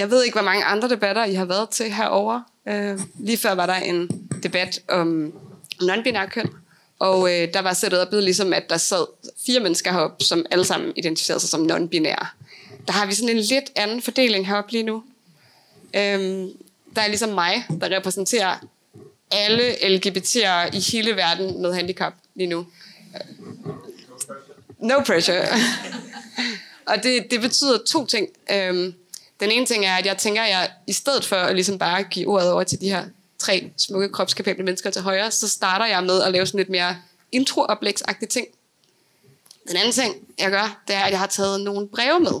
Jeg ved ikke, hvor mange andre debatter, I har været til herover. Øh, lige før var der en debat om non-binær køn, og øh, der var sættet op ligesom, at der sad fire mennesker heroppe, som alle sammen identificerede sig som non-binære. Der har vi sådan en lidt anden fordeling heroppe lige nu. Øhm, der er ligesom mig, der repræsenterer alle LGBT'ere i hele verden med handicap lige nu. No pressure. og det, det betyder to ting. Øhm, den ene ting er, at jeg tænker, at jeg i stedet for at ligesom bare give ordet over til de her tre smukke, kropskapable mennesker til højre, så starter jeg med at lave sådan lidt mere intro ting. Den anden ting, jeg gør, det er, at jeg har taget nogle breve med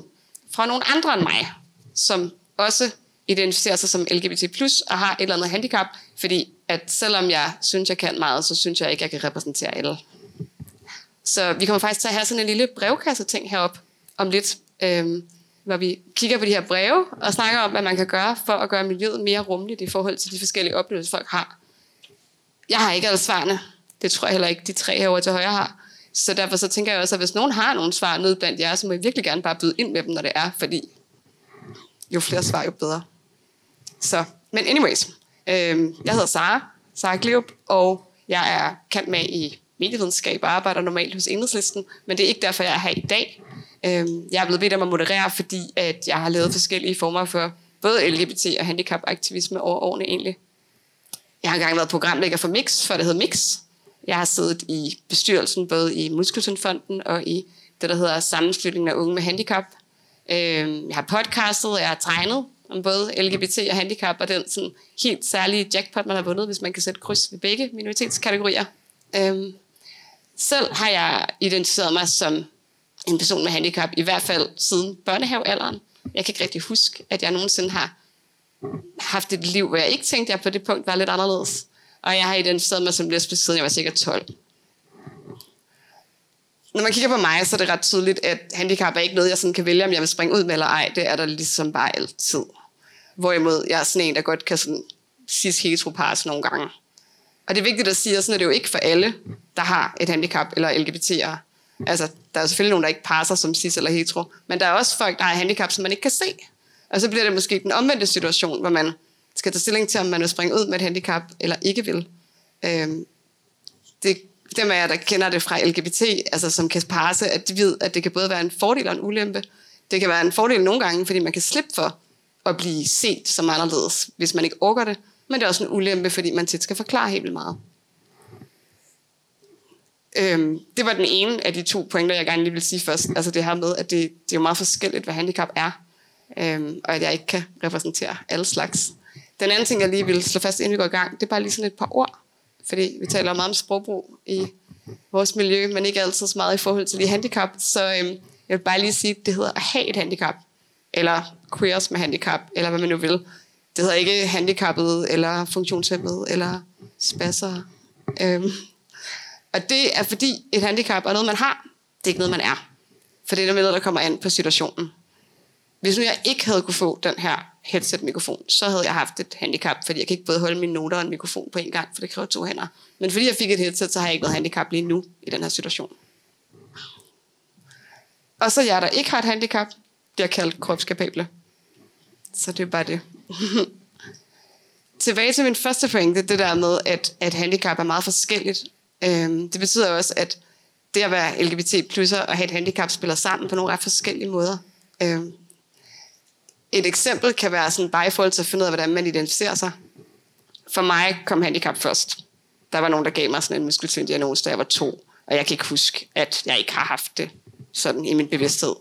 fra nogle andre end mig, som også identificerer sig som LGBT+, og har et eller andet handicap, fordi at selvom jeg synes, jeg kan meget, så synes jeg ikke, jeg kan repræsentere alle. Så vi kommer faktisk til at have sådan en lille brevkasse-ting herop om lidt, øhm, hvor vi kigger på de her breve og snakker om, hvad man kan gøre for at gøre miljøet mere rummeligt i forhold til de forskellige oplevelser, folk har. Jeg har ikke alle svarene. Det tror jeg heller ikke, de tre herovre til højre har. Så derfor så tænker jeg også, at hvis nogen har nogle svar nede blandt jer, så må I virkelig gerne bare byde ind med dem, når det er, fordi jo flere svar, jo bedre. Så, men anyways, øh, jeg hedder Sara, Sara Gleup, og jeg er kendt med i medievidenskab og arbejder normalt hos Enhedslisten, men det er ikke derfor, jeg er her i dag. Øhm, jeg er blevet bedt om at moderere, fordi at jeg har lavet forskellige former for både LGBT og handicapaktivisme over årene egentlig. Jeg har engang været programlægger for Mix, for det hed Mix. Jeg har siddet i bestyrelsen både i Muskelsundfonden og i det, der hedder Sammenslutningen af Unge med Handicap. Øhm, jeg har podcastet, jeg har tegnet om både LGBT og handicap, og den sådan helt særlige jackpot, man har vundet, hvis man kan sætte kryds ved begge minoritetskategorier. Øhm, selv har jeg identificeret mig som en person med handicap, i hvert fald siden børnehavealderen. Jeg kan ikke rigtig huske, at jeg nogensinde har haft et liv, hvor jeg ikke tænkte, at jeg på det punkt var lidt anderledes. Og jeg har identificeret mig som lesbisk, siden jeg var sikkert 12. Når man kigger på mig, så er det ret tydeligt, at handicap er ikke noget, jeg sådan kan vælge, om jeg vil springe ud med eller ej. Det er der ligesom bare altid. Hvorimod jeg er sådan en, der godt kan sådan cis heteropars nogle gange. Og det er vigtigt at sige, at sådan er det jo ikke for alle, der har et handicap eller LGBT'er. Altså, der er selvfølgelig nogen, der ikke passer som cis eller hetero, men der er også folk, der har handicap, som man ikke kan se. Og så bliver det måske den omvendte situation, hvor man skal tage stilling til, om man vil springe ud med et handicap eller ikke vil. Øhm, det, dem af jer, der kender det fra LGBT, altså som kan passe, at de ved, at det kan både være en fordel og en ulempe. Det kan være en fordel nogle gange, fordi man kan slippe for at blive set som anderledes, hvis man ikke orker det. Men det er også en ulempe, fordi man tit skal forklare helt vildt meget. Øhm, det var den ene af de to pointer, jeg gerne lige vil sige først. Altså det her med, at det, det er jo meget forskelligt, hvad handicap er. Øhm, og at jeg ikke kan repræsentere alle slags. Den anden ting, jeg lige vil slå fast, inden vi går i gang, det er bare lige sådan et par ord. Fordi vi taler meget om sprogbrug i vores miljø, men ikke altid så meget i forhold til de handicap. Så øhm, jeg vil bare lige sige, at det hedder at have et handicap eller queers med handicap, eller hvad man nu vil. Det hedder ikke handicappet, eller funktionshemmet, eller spasser. Øhm. Og det er fordi et handicap er noget, man har. Det er ikke noget, man er. For det er noget, der kommer an på situationen. Hvis nu jeg ikke havde kunne få den her headset-mikrofon, så havde jeg haft et handicap, fordi jeg kan ikke både holde mine noter og en mikrofon på en gang, for det kræver to hænder. Men fordi jeg fik et headset, så har jeg ikke noget handicap lige nu i den her situation. Og så jeg, der ikke har et handicap, bliver kaldt kropskapable. Så det er bare det. Tilbage til min første pointe, det der med, at, at handicap er meget forskelligt. Øhm, det betyder også, at det at være LGBT plusser og have et handicap spiller sammen på nogle ret forskellige måder. Øhm, et eksempel kan være sådan bare i forhold til at finde ud af, hvordan man identificerer sig. For mig kom handicap først. Der var nogen, der gav mig sådan en muskeltyndiagnose, da jeg var to. Og jeg kan ikke huske, at jeg ikke har haft det sådan i min bevidsthed.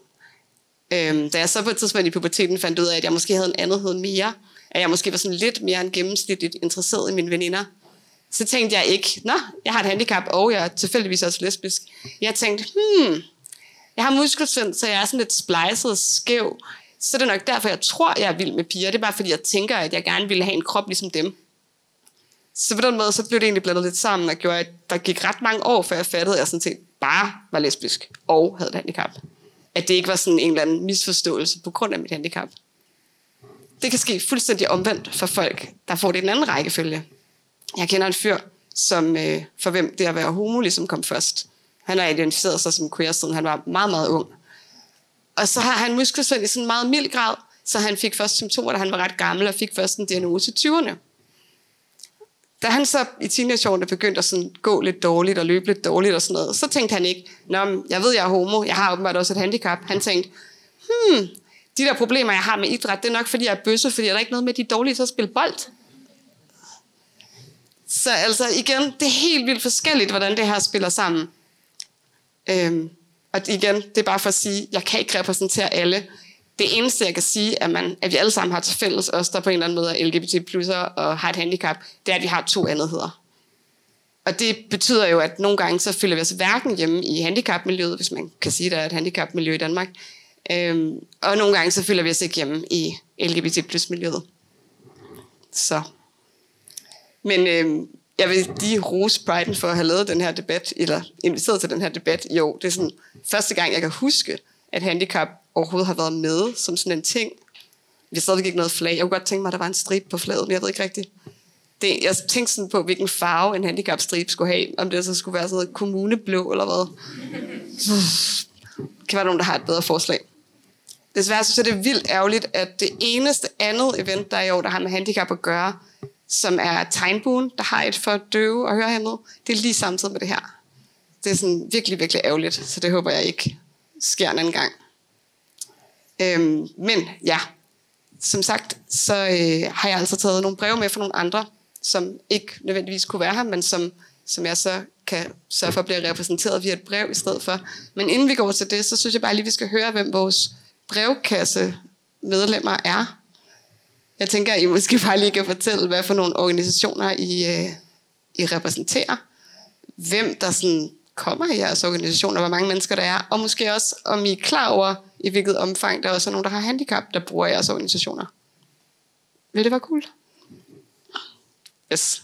Øhm, da jeg så på et tidspunkt i puberteten fandt ud af, at jeg måske havde en andethed mere, at jeg måske var sådan lidt mere end gennemsnitligt interesseret i mine veninder, så tænkte jeg ikke, nå, jeg har et handicap, og jeg er tilfældigvis også lesbisk. Jeg tænkte, hmm, jeg har muskelsvind, så jeg er sådan lidt splejset og skæv. Så det er nok derfor, jeg tror, jeg er vild med piger. Det er bare fordi, jeg tænker, at jeg gerne ville have en krop ligesom dem. Så på den måde, så blev det egentlig blandet lidt sammen, og gjorde, at der gik ret mange år, før jeg fattede, at jeg sådan set bare var lesbisk og havde et handicap at det ikke var sådan en eller anden misforståelse på grund af mit handicap. Det kan ske fuldstændig omvendt for folk, der får det i den anden rækkefølge. Jeg kender en fyr, som øh, for hvem det at være homo ligesom kom først. Han har identificeret sig som queer, siden han var meget, meget ung. Og så har han muskelsvind i sådan en meget mild grad, Så han fik først symptomer, da han var ret gammel, og fik først en diagnose i 20'erne. Da han så i teenageårene begyndte at sådan gå lidt dårligt og løbe lidt dårligt og sådan noget, så tænkte han ikke, Nå, jeg ved, jeg er homo, jeg har åbenbart også et handicap. Han tænkte, hmm, de der problemer, jeg har med idræt, det er nok, fordi jeg er bøsse, fordi der er ikke noget med, de er dårlige til at spille bold. Så altså igen, det er helt vildt forskelligt, hvordan det her spiller sammen. Øhm, og igen, det er bare for at sige, jeg kan ikke repræsentere alle. Det eneste, jeg kan sige, er, man, at vi alle sammen har til fælles, os der på en eller anden måde er LGBT og har et handicap, det er, at vi har to andetheder. Og det betyder jo, at nogle gange så føler vi os hverken hjemme i handicapmiljøet, hvis man kan sige, at der er et handicapmiljø i Danmark, øhm, og nogle gange så føler vi os ikke hjemme i LGBT plus miljøet. Så. Men øh, jeg vil lige rose Brighton for at have lavet den her debat, eller inviteret til den her debat. Jo, det er sådan første gang, jeg kan huske, at handicap overhovedet har været med som sådan en ting. Vi har ikke noget flag. Jeg kunne godt tænke mig, at der var en strip på flaget, men jeg ved ikke rigtigt. Det, jeg tænkte sådan på, hvilken farve en handicapstrip skulle have. Om det så skulle være sådan noget kommuneblå eller hvad. Kan være nogen, der har et bedre forslag. Desværre synes jeg, det er vildt ærgerligt, at det eneste andet event, der er i år, der har med handicap at gøre, som er tegnbuen, der har et for døve og hørehæmmede. Det er lige samtidig med det her. Det er sådan virkelig, virkelig ærgerligt, så det håber jeg ikke sker en anden gang. Øhm, men ja, som sagt, så øh, har jeg altså taget nogle breve med fra nogle andre, som ikke nødvendigvis kunne være her, men som, som jeg så kan sørge for at blive repræsenteret via et brev i stedet for. Men inden vi går til det, så synes jeg bare lige, vi skal høre, hvem vores brevkasse medlemmer er. Jeg tænker, at I måske bare lige kan fortælle, hvad for nogle organisationer I, øh, I repræsenterer. Hvem der sådan kommer i jeres organisationer, hvor mange mennesker der er, og måske også, om I er klar over, i hvilket omfang der også er nogen, der har handicap, der bruger jeres organisationer. Vil det være cool? Yes.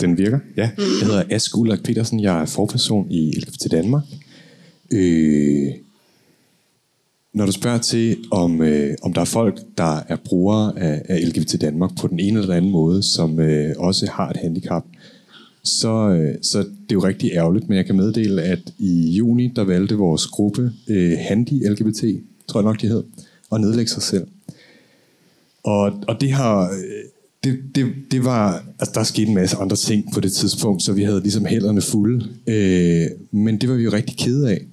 Den virker, ja. Jeg hedder Ask Ulrik Petersen, jeg er forperson i LGBT Danmark. Øh, når du spørger til, om, øh, om der er folk, der er brugere af, af LGBT Danmark på den ene eller anden måde, som øh, også har et handicap, så, øh, så det er jo rigtig ærgerligt, men jeg kan meddele, at i juni, der valgte vores gruppe øh, Handy LGBT, tror jeg nok de hed, at nedlægge sig selv. Og, og det har... Øh, det, det, det var, altså der skete en masse andre ting på det tidspunkt, så vi havde ligesom hælderne fulde. Øh, men det var vi jo rigtig kede af.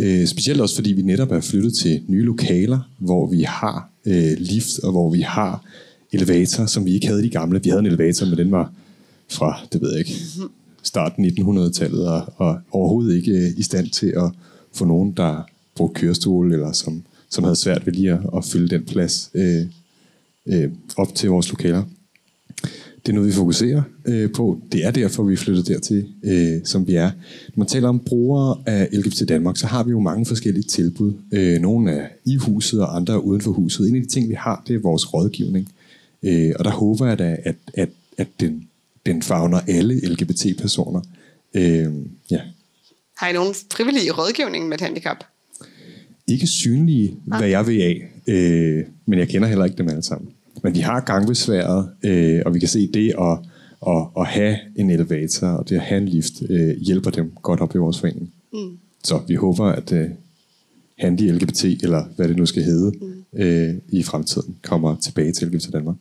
Øh, specielt også fordi vi netop er flyttet til nye lokaler, hvor vi har øh, lift, og hvor vi har elevator, som vi ikke havde i de gamle. Vi havde en elevator, men den var fra, det ved jeg ikke, starten 1900-tallet, og, og overhovedet ikke øh, i stand til at få nogen, der brugte kørestol, eller som, som havde svært ved lige at, at fylde den plads øh, øh, op til vores lokaler. Det er noget, vi fokuserer øh, på. Det er derfor, vi er flyttet dertil, øh, som vi er. Når man taler om brugere af LGBT Danmark, så har vi jo mange forskellige tilbud. Øh, nogle er i huset, og andre er uden for huset. En af de ting, vi har, det er vores rådgivning. Øh, og der håber jeg da, at, at, at den den fagner alle LGBT-personer. Øh, ja. Har I nogen frivillige rådgivning med et handicap? Ikke synlige, ah. hvad jeg ved af, øh, men jeg kender heller ikke dem alle sammen. Men de har gangbesværet, øh, og vi kan se det at, at, at have en elevator og det at have en lift øh, hjælper dem godt op i vores forening. Mm. Så vi håber, at øh, Handy LGBT, eller hvad det nu skal hedde, mm. øh, i fremtiden kommer tilbage til LGBT Danmark.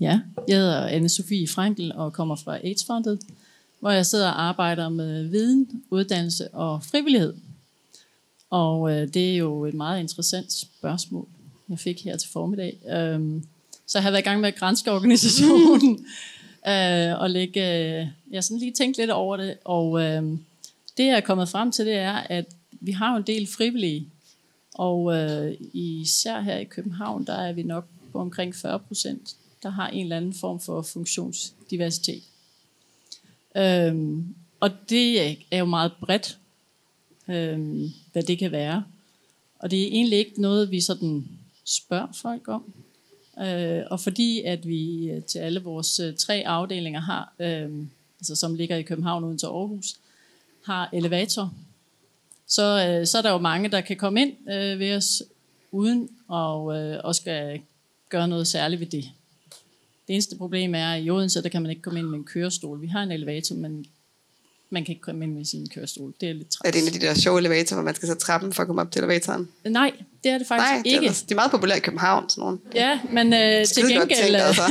Ja, jeg hedder anne Sofie Frankel og kommer fra AIDS-fondet, hvor jeg sidder og arbejder med viden, uddannelse og frivillighed. Og øh, det er jo et meget interessant spørgsmål, jeg fik her til formiddag. Øhm, så jeg har været i gang med at grænske organisationen øh, og lægge, øh, jeg sådan lige tænkt lidt over det. Og øh, det jeg er kommet frem til, det er, at vi har jo en del frivillige. Og øh, især her i København, der er vi nok på omkring 40 procent der har en eller anden form for funktionsdiversitet. Øhm, og det er jo meget bredt, øh, hvad det kan være. Og det er egentlig ikke noget, vi sådan spørger folk om. Øh, og fordi at vi øh, til alle vores øh, tre afdelinger har, øh, altså som ligger i København uden til Aarhus, har elevator, så, øh, så er der jo mange, der kan komme ind øh, ved os uden og, øh, og skal gøre noget særligt ved det. Det eneste problem er, at i Odense, der kan man ikke komme ind med en kørestol. Vi har en elevator, men man kan ikke komme ind med sin kørestol. Det er lidt træls. Er det en af de der sjove elevatorer, hvor man skal tage trappen for at komme op til elevatoren? Nej, det er det faktisk Nej, det ikke. er, de er meget populære i København, sådan nogle. Ja, men øh, til, gengæld, tænkt, øh, altså.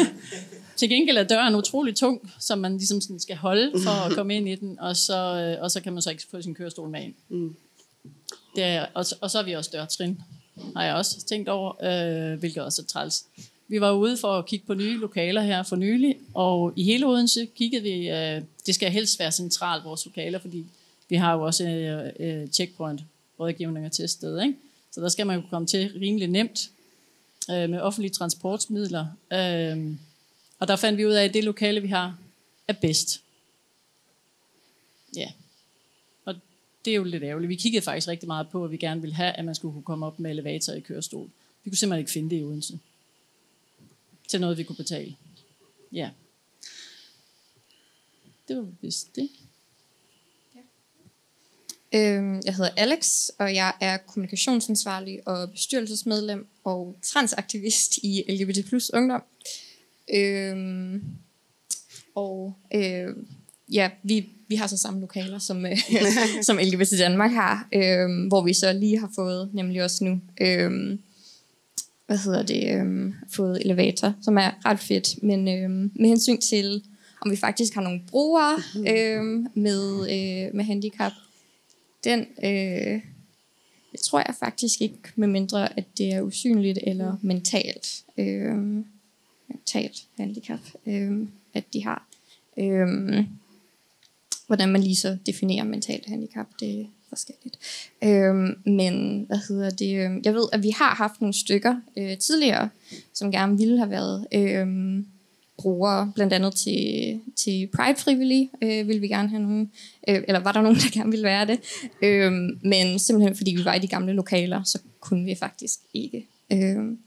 til gengæld er døren utrolig tung, som man ligesom sådan skal holde for at komme ind i den, og så, øh, og så kan man så ikke få sin kørestol med ind. Mm. Det er, og, så- og så er vi også dørtrin, har jeg også tænkt over, øh, hvilket også er træls. Vi var ude for at kigge på nye lokaler her for nylig, og i hele Odense kiggede vi, øh, det skal helst være centralt, vores lokaler, fordi vi har jo også øh, øh checkpoint, rådgivninger til sted, ikke? Så der skal man jo komme til rimelig nemt øh, med offentlige transportmidler. Øh, og der fandt vi ud af, at det lokale, vi har, er bedst. Ja. Og det er jo lidt ærgerligt. Vi kiggede faktisk rigtig meget på, at vi gerne ville have, at man skulle kunne komme op med elevator i kørestol. Vi kunne simpelthen ikke finde det i Odense. Til noget, vi kunne betale. Ja. Det var vist det. Øhm, jeg hedder Alex, og jeg er kommunikationsansvarlig og bestyrelsesmedlem og transaktivist i LGBT plus ungdom. Øhm, og øh, ja, vi, vi har så samme lokaler, som, øh, som LGBT Danmark har, øh, hvor vi så lige har fået, nemlig også nu, øh, hvad hedder det, øh, fået elevator, som er ret fedt, men øh, med hensyn til, om vi faktisk har nogle brugere øh, med, øh, med handicap, den, øh, det tror jeg faktisk ikke, med mindre at det er usynligt eller mentalt, øh, mentalt handicap, øh, at de har. Øh, hvordan man lige så definerer mentalt handicap, det forskelligt. Øh, men, hvad hedder det, øhm, jeg ved, at vi har haft nogle stykker øh, tidligere, som gerne ville have været øh, brugere, blandt andet til, til Pride frivillige, øh, ville vi gerne have nogen, øh, eller var der nogen, der gerne ville være det, øh, men simpelthen fordi vi var i de gamle lokaler, så kunne vi faktisk ikke. Øh,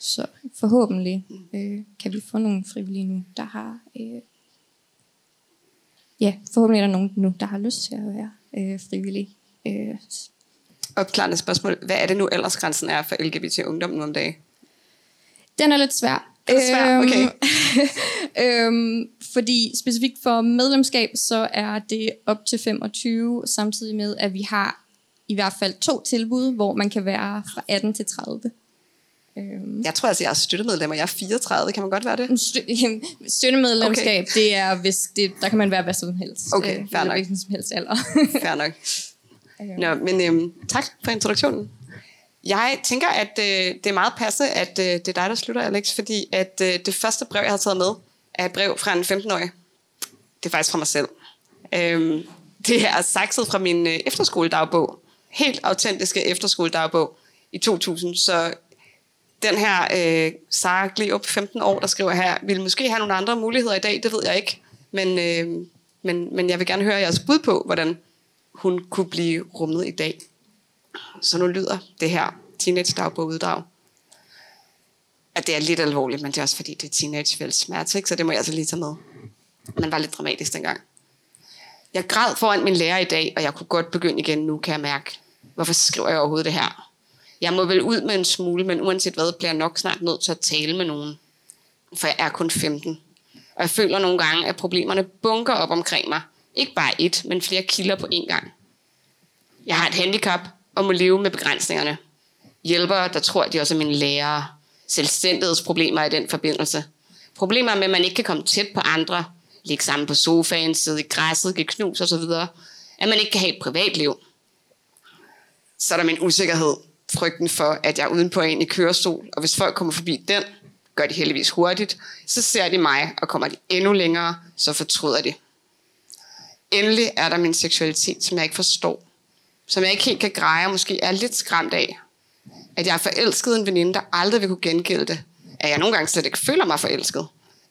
så forhåbentlig øh, kan vi få nogle frivillige nu, der har, øh, ja, forhåbentlig er der nogen nu, der har lyst til at være øh, frivillige. Øh, Opklarende spørgsmål. Hvad er det nu aldersgrænsen er for LGBT ungdom nu om dagen? Den er lidt svær. Den er svær, okay. øhm, fordi specifikt for medlemskab, så er det op til 25, samtidig med, at vi har i hvert fald to tilbud, hvor man kan være fra 18 til 30. Øhm, Jeg tror altså, jeg er støttemedlem, og jeg er 34. Kan man godt være det? stø- støttemedlemskab, okay. det er, hvis det, der kan man være hvad som helst. Okay, øh, fair eller nok. hvilken som helst alder. Fair nok. Nå, men øhm, tak for introduktionen. Jeg tænker, at øh, det er meget passende, at øh, det er dig, der slutter, Alex, fordi at øh, det første brev, jeg har taget med, er et brev fra en 15-årig. Det er faktisk fra mig selv. Øhm, det er sakset fra min øh, efterskoledagbog. Helt autentiske efterskoledagbog i 2000. Så den her øh, Sara Gleup, 15 år, der skriver her, vil måske have nogle andre muligheder i dag, det ved jeg ikke. Men, øh, men, men jeg vil gerne høre jeres bud på, hvordan hun kunne blive rummet i dag. Så nu lyder det her teenage dagbog uddrag. At det er lidt alvorligt, men det er også fordi, det er teenage smerte, ikke? så det må jeg altså lige tage med. Man var lidt dramatisk dengang. Jeg græd foran min lærer i dag, og jeg kunne godt begynde igen nu, kan jeg mærke. Hvorfor skriver jeg overhovedet det her? Jeg må vel ud med en smule, men uanset hvad, bliver jeg nok snart nødt til at tale med nogen. For jeg er kun 15. Og jeg føler nogle gange, at problemerne bunker op omkring mig. Ikke bare et, men flere kilder på én gang. Jeg har et handicap og må leve med begrænsningerne. Hjælpere, der tror, at de også er mine lærere. Selvstændighedsproblemer i den forbindelse. Problemer med, at man ikke kan komme tæt på andre. Ligge sammen på sofaen, sidde i græsset, give knus osv. At man ikke kan have et privatliv. Så er der min usikkerhed. Frygten for, at jeg er udenpå en i kørestol. Og hvis folk kommer forbi den, gør de heldigvis hurtigt. Så ser de mig, og kommer de endnu længere, så fortryder de. Endelig er der min seksualitet, som jeg ikke forstår. Som jeg ikke helt kan greje, og måske er lidt skræmt af. At jeg er forelsket i en veninde, der aldrig vil kunne gengælde det. At jeg nogle gange slet ikke føler mig forelsket.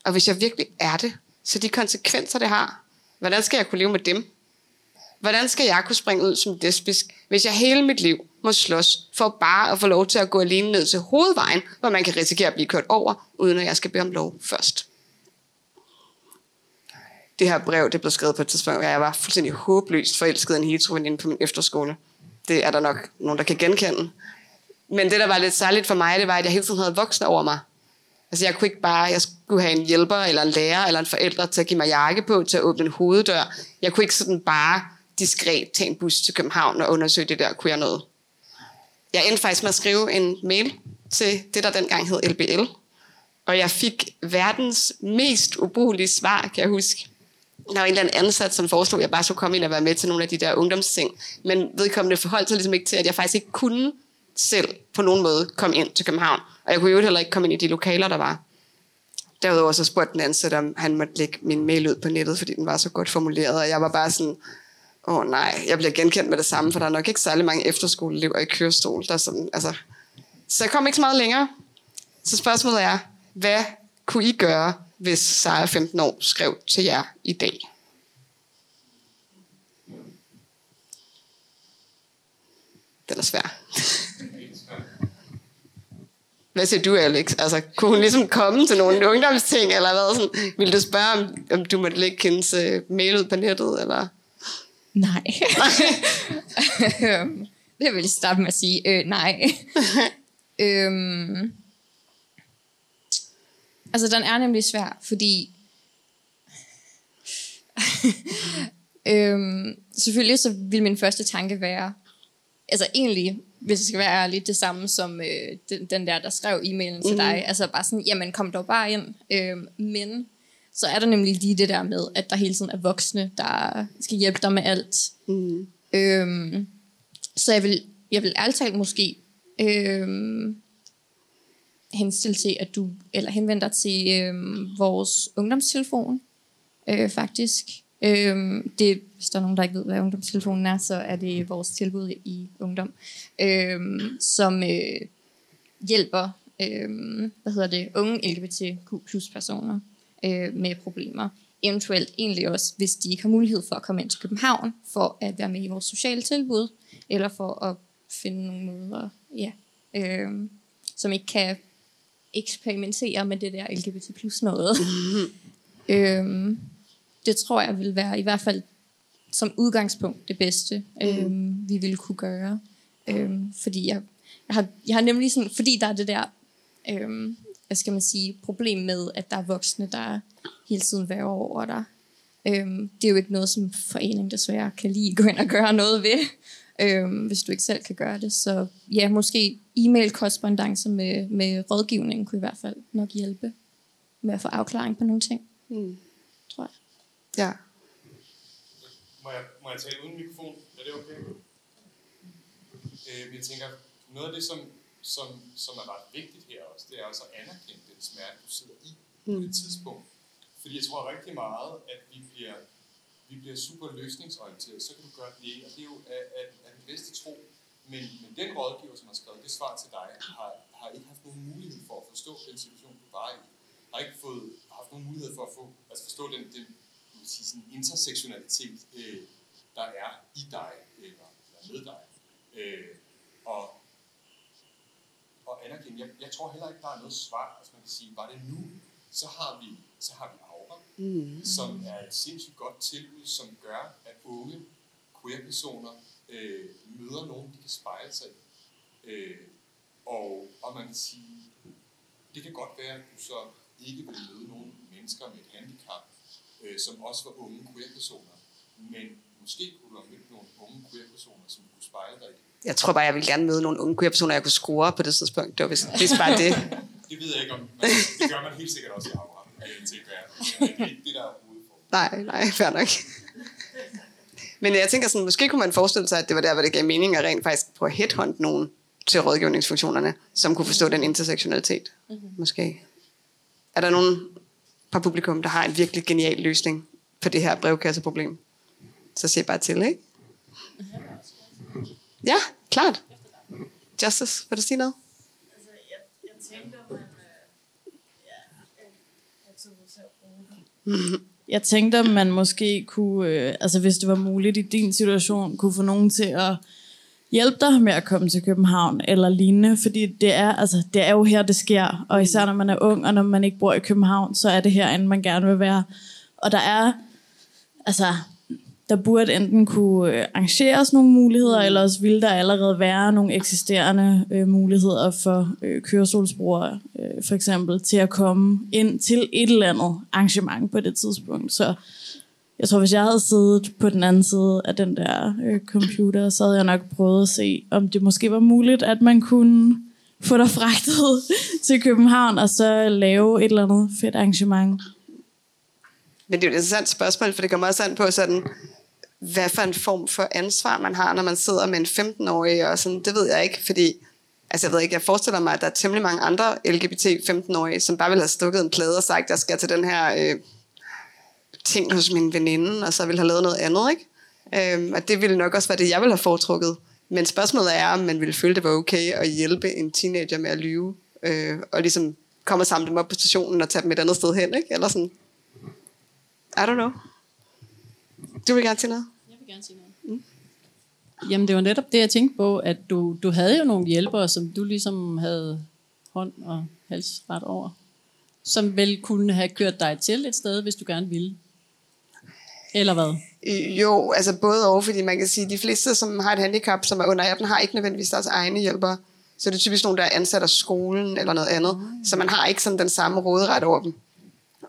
Og hvis jeg virkelig er det, så de konsekvenser, det har, hvordan skal jeg kunne leve med dem? Hvordan skal jeg kunne springe ud som lesbisk, hvis jeg hele mit liv må slås for bare at få lov til at gå alene ned til hovedvejen, hvor man kan risikere at blive kørt over, uden at jeg skal bede om lov først? Det her brev, det blev skrevet på et tidspunkt, hvor jeg var fuldstændig håbløst forelsket i en heteroveninde på min efterskole. Det er der nok nogen, der kan genkende. Men det, der var lidt særligt for mig, det var, at jeg hele tiden havde voksne over mig. Altså jeg kunne ikke bare, jeg skulle have en hjælper, eller en lærer, eller en forælder til at give mig jakke på, til at åbne en hoveddør. Jeg kunne ikke sådan bare diskret tage en bus til København og undersøge det der, queer jeg noget. Jeg endte faktisk med at skrive en mail til det, der dengang hed LBL. Og jeg fik verdens mest ubrugelige svar, kan jeg huske. Der var en eller anden ansat, som foreslog, at jeg bare skulle komme ind og være med til nogle af de der ungdomsting. Men vedkommende forholdt sig ligesom ikke til, at jeg faktisk ikke kunne selv på nogen måde komme ind til København. Og jeg kunne jo heller ikke komme ind i de lokaler, der var. Derudover så spurgte den ansat, om han måtte lægge min mail ud på nettet, fordi den var så godt formuleret. Og jeg var bare sådan, åh oh, nej, jeg bliver genkendt med det samme, for der er nok ikke særlig mange efterskoleelever i kørestol. Der sådan, altså. Så jeg kom ikke så meget længere. Så spørgsmålet er, hvad kunne I gøre, hvis Sara 15 år skrev til jer i dag? Den er svær. Hvad siger du, Alex? Altså, kunne hun ligesom komme til nogle ungdomsting, eller hvad? Sådan, ville du spørge, om, om du måtte lægge hendes uh, mail ud på nettet, eller? Nej. Øhm, det vil jeg starte med at sige. Øh, nej. øhm, altså, den er nemlig svær, fordi... øhm, selvfølgelig så vil min første tanke være... Altså egentlig, hvis jeg skal være ærlig, det samme som øh, den, den der, der skrev e-mailen mm. til dig. Altså bare sådan, jamen kom dog bare ind. Øhm, men så er der nemlig lige det der med, at der hele tiden er voksne, der skal hjælpe dig med alt. Mm. Øhm, så jeg vil, jeg vil ærligt talt måske øhm, henstille til, at du, eller henvender dig til øhm, vores ungdomstelefon, øh, faktisk. Øhm, det, hvis der er nogen, der ikke ved, hvad ungdomstelefonen er, så er det vores tilbud i ungdom, øhm, som øh, hjælper øhm, hvad hedder det, unge LGBTQ plus personer øh, med problemer. Eventuelt egentlig også, hvis de ikke har mulighed for at komme ind til København, for at være med i vores sociale tilbud, eller for at finde nogle måder, ja, øh, som ikke kan eksperimentere med det der LGBT plus noget. Mm-hmm. øh, det tror jeg vil være i hvert fald som udgangspunkt det bedste, mm. øh, vi ville kunne gøre. Øh, fordi jeg, jeg, har, jeg har nemlig sådan, fordi der er det der øh, hvad skal man sige, problem med, at der er voksne, der hele tiden værger over dig. Øhm, det er jo ikke noget, som foreningen desværre kan lige gå ind og gøre noget ved, øhm, hvis du ikke selv kan gøre det. Så ja, måske e-mail korrespondence med, med rådgivningen kunne i hvert fald nok hjælpe med at få afklaring på nogle ting, mm. tror jeg. Ja. Må jeg, må jeg tale uden mikrofon? Er det okay? Øh, jeg tænker, noget af det, som som, som er ret vigtigt her også, det er også at anerkende den smerte, du sidder i på det mm. tidspunkt. Fordi jeg tror rigtig meget, at vi bliver, vi bliver super løsningsorienteret. Så kan du gøre det, og det er jo af, af, af den bedste tro. Men, men den rådgiver, som har skrevet det svar til dig, har, har ikke haft nogen mulighed for at forstå den situation, du var i. Har ikke fået, haft nogen mulighed for at få, altså forstå den, den sige, sådan intersektionalitet, øh, der er i dig, eller, eller med dig. Øh, og, og anerkende. Jeg, jeg tror heller ikke, der er noget svar. Altså man kan sige, var det nu, så har vi, så har vi Aura, mm. som er et sindssygt godt tilbud, som gør, at unge queer-personer øh, møder nogen, de kan spejle sig i. Øh, og, og man kan sige, det kan godt være, at du så ikke vil møde nogle mennesker med et handicap, øh, som også var unge queer-personer. Men måske kunne du have mødt nogle unge queer-personer, som kunne spejle dig i jeg tror bare, jeg ville gerne møde nogle unge queer personer, jeg kunne score på det tidspunkt. Det var vist, vist bare det. det ved jeg ikke om. Det gør man helt sikkert også i Havre. Det er ikke det, der er Nej, nej, fair nok. Men jeg tænker sådan, måske kunne man forestille sig, at det var der, hvor det gav mening at rent faktisk prøve at headhunt nogen til rådgivningsfunktionerne, som kunne forstå den intersektionalitet. Mm-hmm. Måske. Er der nogen på publikum, der har en virkelig genial løsning på det her brevkasseproblem? Så se bare til, ikke? Ja, klart. Justice, vil du sige noget? Altså, jeg, jeg tænkte, man... Øh, ja, jeg, jeg tænkte, om man måske kunne, øh, altså hvis det var muligt i din situation, kunne få nogen til at hjælpe dig med at komme til København eller lignende, fordi det er, altså, det er jo her, det sker, og især når man er ung, og når man ikke bor i København, så er det herinde, man gerne vil være. Og der er, altså, der burde enten kunne øh, arrangeres nogle muligheder, eller også ville der allerede være nogle eksisterende øh, muligheder for øh, kørestolsbrugere, øh, for eksempel, til at komme ind til et eller andet arrangement på det tidspunkt. Så jeg tror, hvis jeg havde siddet på den anden side af den der øh, computer, så havde jeg nok prøvet at se, om det måske var muligt, at man kunne få dig fragtet til København, og så lave et eller andet fedt arrangement. Men det er jo et interessant spørgsmål, for det kommer også an på sådan, hvad for en form for ansvar man har, når man sidder med en 15-årig, og sådan, det ved jeg ikke, fordi altså jeg ved ikke, jeg forestiller mig, at der er temmelig mange andre LGBT 15-årige, som bare vil have stukket en plade og sagt, jeg skal til den her øh, ting hos min veninde, og så vil have lavet noget andet, ikke? Øhm, og det ville nok også være det, jeg ville have foretrukket. Men spørgsmålet er, om man ville føle, det var okay at hjælpe en teenager med at lyve, øh, og ligesom komme og samle dem op på stationen og tage dem et andet sted hen, ikke? Eller sådan. I don't know. Du vil gerne sige noget? Jeg vil gerne sige noget. Mm. Jamen, det var netop det, jeg tænkte på, at du, du havde jo nogle hjælpere, som du ligesom havde hånd og halsret over, som vel kunne have kørt dig til et sted, hvis du gerne ville. Eller hvad? Jo, altså både og, fordi man kan sige, at de fleste, som har et handicap, som er under 18, har ikke nødvendigvis deres egne hjælpere. Så det er typisk nogen, der er ansat af skolen eller noget andet. Mm. Så man har ikke sådan den samme råderet over dem.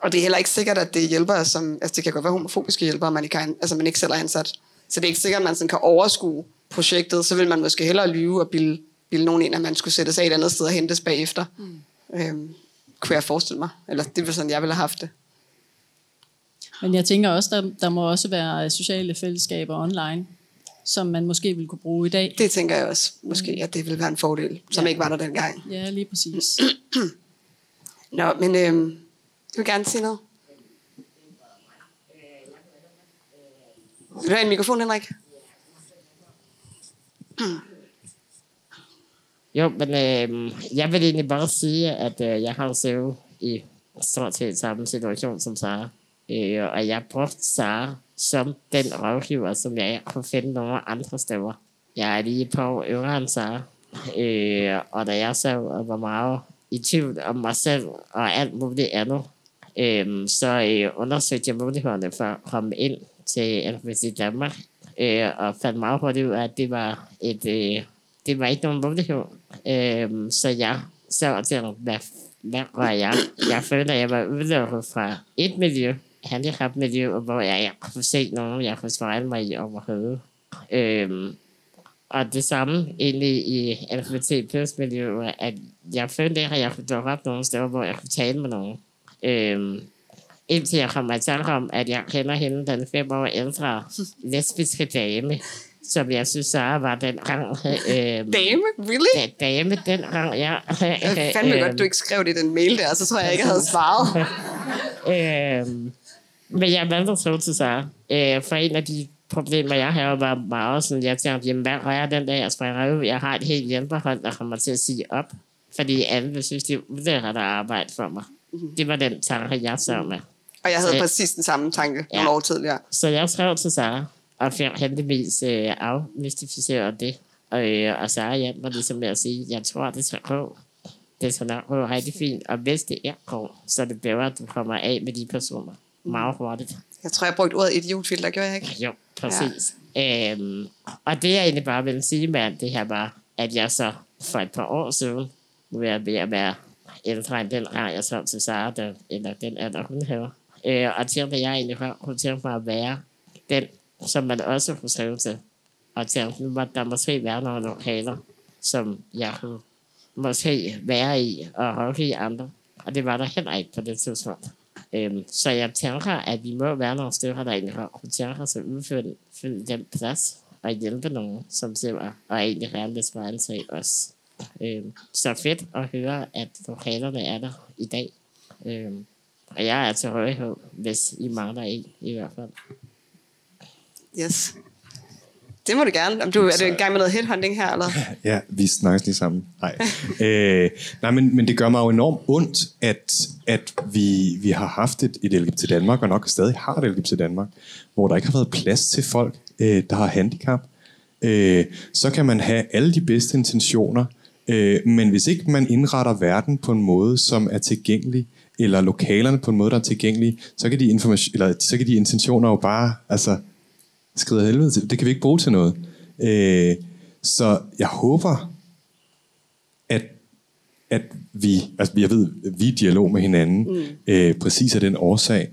Og det er heller ikke sikkert, at det er hjælpere, som... Altså det kan godt være homofobiske hjælpere, man ikke, har, altså man ikke selv er ansat. Så det er ikke sikkert, at man sådan kan overskue projektet. Så vil man måske hellere lyve og bilde, bilde nogen ind, at man skulle sætte sig et andet sted og hentes bagefter. Mm. Øhm, kunne jeg forestille mig. Eller det var sådan, jeg ville have haft det. Men jeg tænker også, der, der må også være sociale fællesskaber online, som man måske vil kunne bruge i dag. Det tænker jeg også. Måske, at det ville være en fordel, som ja. ikke var der dengang. Ja, lige præcis. Nå, men øhm, du vil gerne sige noget? Vil du have en mikrofon, Henrik? Jo, men øh, jeg vil egentlig bare sige, at øh, jeg har selv i stort set samme situation som Sara. Øh, og jeg brugte Sara som den rådgiver, som jeg ikke kunne finde nogen andre steder. Jeg er lige på øvre end Sara. Øh, og da jeg så var meget i tvivl om mig selv og alt muligt andet, øh, så øh, undersøgte jeg mulighederne for at komme ind til LPC Danmark, øh, og fandt meget hurtigt ud af, at det var et, øh, det var ikke nogen mulighed. Øh, så jeg så til, hvad, hvad var jeg? Jeg følte, at jeg var udelukket fra et miljø, handicapmiljø, hvor jeg jeg kunne se nogen, jeg kunne spejle mig i overhovedet. Øhm, og det samme egentlig i LGBT plus miljøet, at jeg følte ikke, at jeg kunne dukke op nogle steder, hvor jeg kunne tale med nogen. Øhm, indtil jeg kom til om, at jeg kender hende, den fem år ældre lesbiske dame, som jeg synes, så var den gang... Øh, dame? Really? Da, dame, den gang, ja. Jeg fandme øh, godt, du ikke skrev det i den mail der, så tror jeg ikke, jeg havde svaret. øh, men jeg valgte at skrive til sig, øh, for en af de problemer, jeg har, var meget sådan, jeg tænkte, jamen, hvad rører den dag, jeg springer ud? Jeg har et helt hjælperhold, der kommer til at sige op, fordi alle vil synes, det er ulækkert at arbejde for mig. Mm-hmm. Det var den tanke, jeg så med. Og jeg havde så, præcis den samme tanke ja. nogle år tidligere. Så jeg skrev til Sara, og fik heldigvis øh, afmystificeret det. Og, øh, og Sara hjalp mig ligesom med at sige, jeg tror, det skal gå. Det skal nok gå rigtig fint. Og hvis det er går, så er det bedre, at du kommer af med de personer meget hurtigt. Jeg tror, jeg brugte ordet idiotfilter, gjorde jeg ikke? Jo, præcis. Ja. Øhm, og det jeg egentlig bare vil sige med det her var, at jeg så for et par år siden, nu er jeg ved at være ældre end den har jeg så til Sara, der, eller den alder hun havde. Øh, og tænkte, at jeg egentlig kunne tænke mig at være den, som man også kunne skrive til. Og tænkte, nu der måske være nogle lokaler, som jeg kunne måske være i og holde i andre. Og det var der heller ikke på det tidspunkt. Øhm, så jeg tænker, at vi må være nogle stykker, der egentlig har tænker sig udfylde den plads og hjælpe nogen, som sidder og egentlig gerne vil spejle sig os. Øhm, så fedt at høre, at lokalerne er der i dag. Øhm, og jeg er til rådighed, hvis I mangler en i hvert fald. Yes. Det må du gerne. Om du, er du i gang med noget headhunting her, eller? Ja, vi snakkes lige sammen. Nej, øh, nej men, men det gør mig jo enormt ondt, at, at vi, vi har haft et, et LGBT Danmark, og nok stadig har et LGBT Danmark, hvor der ikke har været plads til folk, øh, der har handicap. Øh, så kan man have alle de bedste intentioner, øh, men hvis ikke man indretter verden på en måde, som er tilgængelig, eller lokalerne på en måde, der er tilgængelig, så kan de, information, eller, så kan de intentioner jo bare altså, skrider helvede til. Det kan vi ikke bruge til noget. Øh, så jeg håber, at, at vi, altså jeg ved, vi er dialog med hinanden, mm. øh, præcis af den årsag.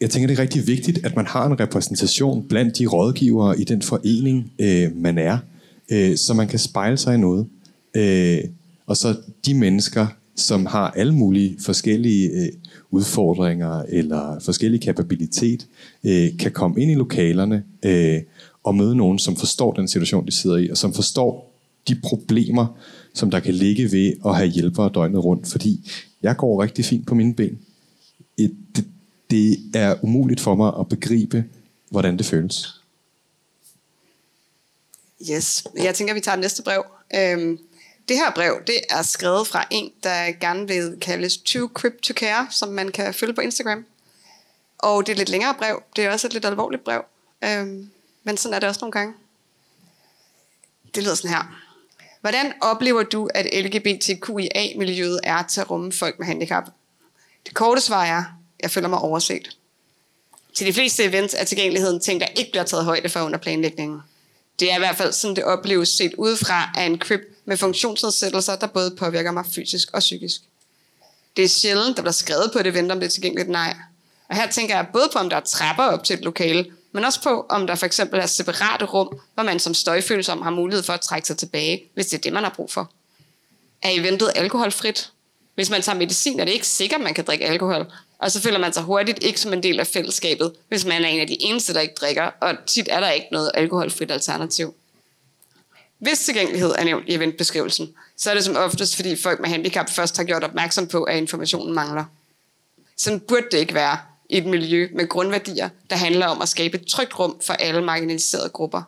Jeg tænker, det er rigtig vigtigt, at man har en repræsentation blandt de rådgivere i den forening, øh, man er, øh, så man kan spejle sig i noget. Øh, og så de mennesker, som har alle mulige forskellige øh, udfordringer eller forskellige kapabilitet, øh, kan komme ind i lokalerne øh, og møde nogen, som forstår den situation, de sidder i, og som forstår de problemer, som der kan ligge ved at have hjælpere døgnet rundt. Fordi jeg går rigtig fint på mine ben. Et, det, det er umuligt for mig at begribe, hvordan det føles. Yes, jeg tænker, vi tager næste brev. Øhm, det her brev, det er skrevet fra en, der gerne vil kaldes Too Crip to Care, som man kan følge på Instagram. Og det er et lidt længere brev. Det er også et lidt alvorligt brev. Øhm, men sådan er det også nogle gange. Det lyder sådan her. Hvordan oplever du, at LGBTQIA-miljøet er til at rumme folk med handicap? Det korte svar er, jeg føler mig overset. Til de fleste events er tilgængeligheden ting, der ikke bliver taget højde for under planlægningen. Det er i hvert fald sådan, det opleves set udefra af en crib med funktionsnedsættelser, der både påvirker mig fysisk og psykisk. Det er sjældent, der bliver skrevet på et event, om det er tilgængeligt nej. Og her tænker jeg både på, om der er trapper op til et lokale, men også på, om der for eksempel er separate rum, hvor man som støjfølsom har mulighed for at trække sig tilbage, hvis det er det, man har brug for. Er eventet alkoholfrit? Hvis man tager medicin, er det ikke sikkert, at man kan drikke alkohol, og så føler man sig hurtigt ikke som en del af fællesskabet, hvis man er en af de eneste, der ikke drikker, og tit er der ikke noget alkoholfrit alternativ. Hvis tilgængelighed er nævnt i eventbeskrivelsen, så er det som oftest, fordi folk med handicap først har gjort opmærksom på, at informationen mangler. Sådan burde det ikke være i et miljø med grundværdier, der handler om at skabe et trygt rum for alle marginaliserede grupper.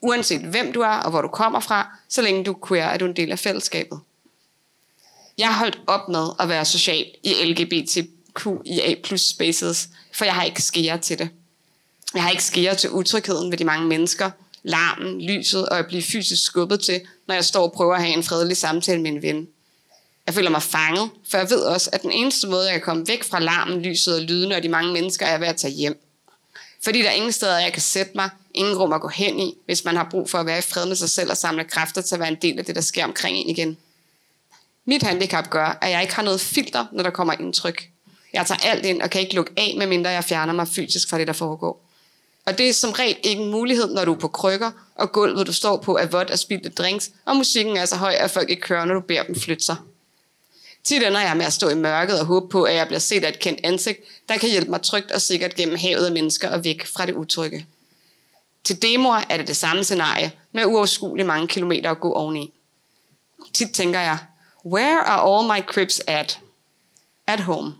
Uanset hvem du er og hvor du kommer fra, så længe du queer, er du en del af fællesskabet. Jeg har holdt op med at være social i LGBT LGBTQIA plus spaces, for jeg har ikke skære til det. Jeg har ikke skære til utrygheden ved de mange mennesker, larmen, lyset og at blive fysisk skubbet til, når jeg står og prøver at have en fredelig samtale med en ven. Jeg føler mig fanget, for jeg ved også, at den eneste måde, jeg kan komme væk fra larmen, lyset og lyden og de mange mennesker, er ved at tage hjem. Fordi der er ingen steder, jeg kan sætte mig, ingen rum at gå hen i, hvis man har brug for at være i fred med sig selv og samle kræfter til at være en del af det, der sker omkring en igen. Mit handicap gør, at jeg ikke har noget filter, når der kommer indtryk. Jeg tager alt ind og kan ikke lukke af, medmindre jeg fjerner mig fysisk fra det, der foregår. Og det er som regel ikke en mulighed, når du er på krykker, og gulvet, du står på, er vådt af spildte drinks, og musikken er så høj, at folk ikke kører, når du beder dem flytte sig. Tit ender jeg med at stå i mørket og håbe på, at jeg bliver set af et kendt ansigt, der kan hjælpe mig trygt og sikkert gennem havet af mennesker og væk fra det utrygge. Til demoer er det det samme scenarie, med uoverskueligt mange kilometer at gå oveni. Tit tænker jeg, where are all my cribs at? At home.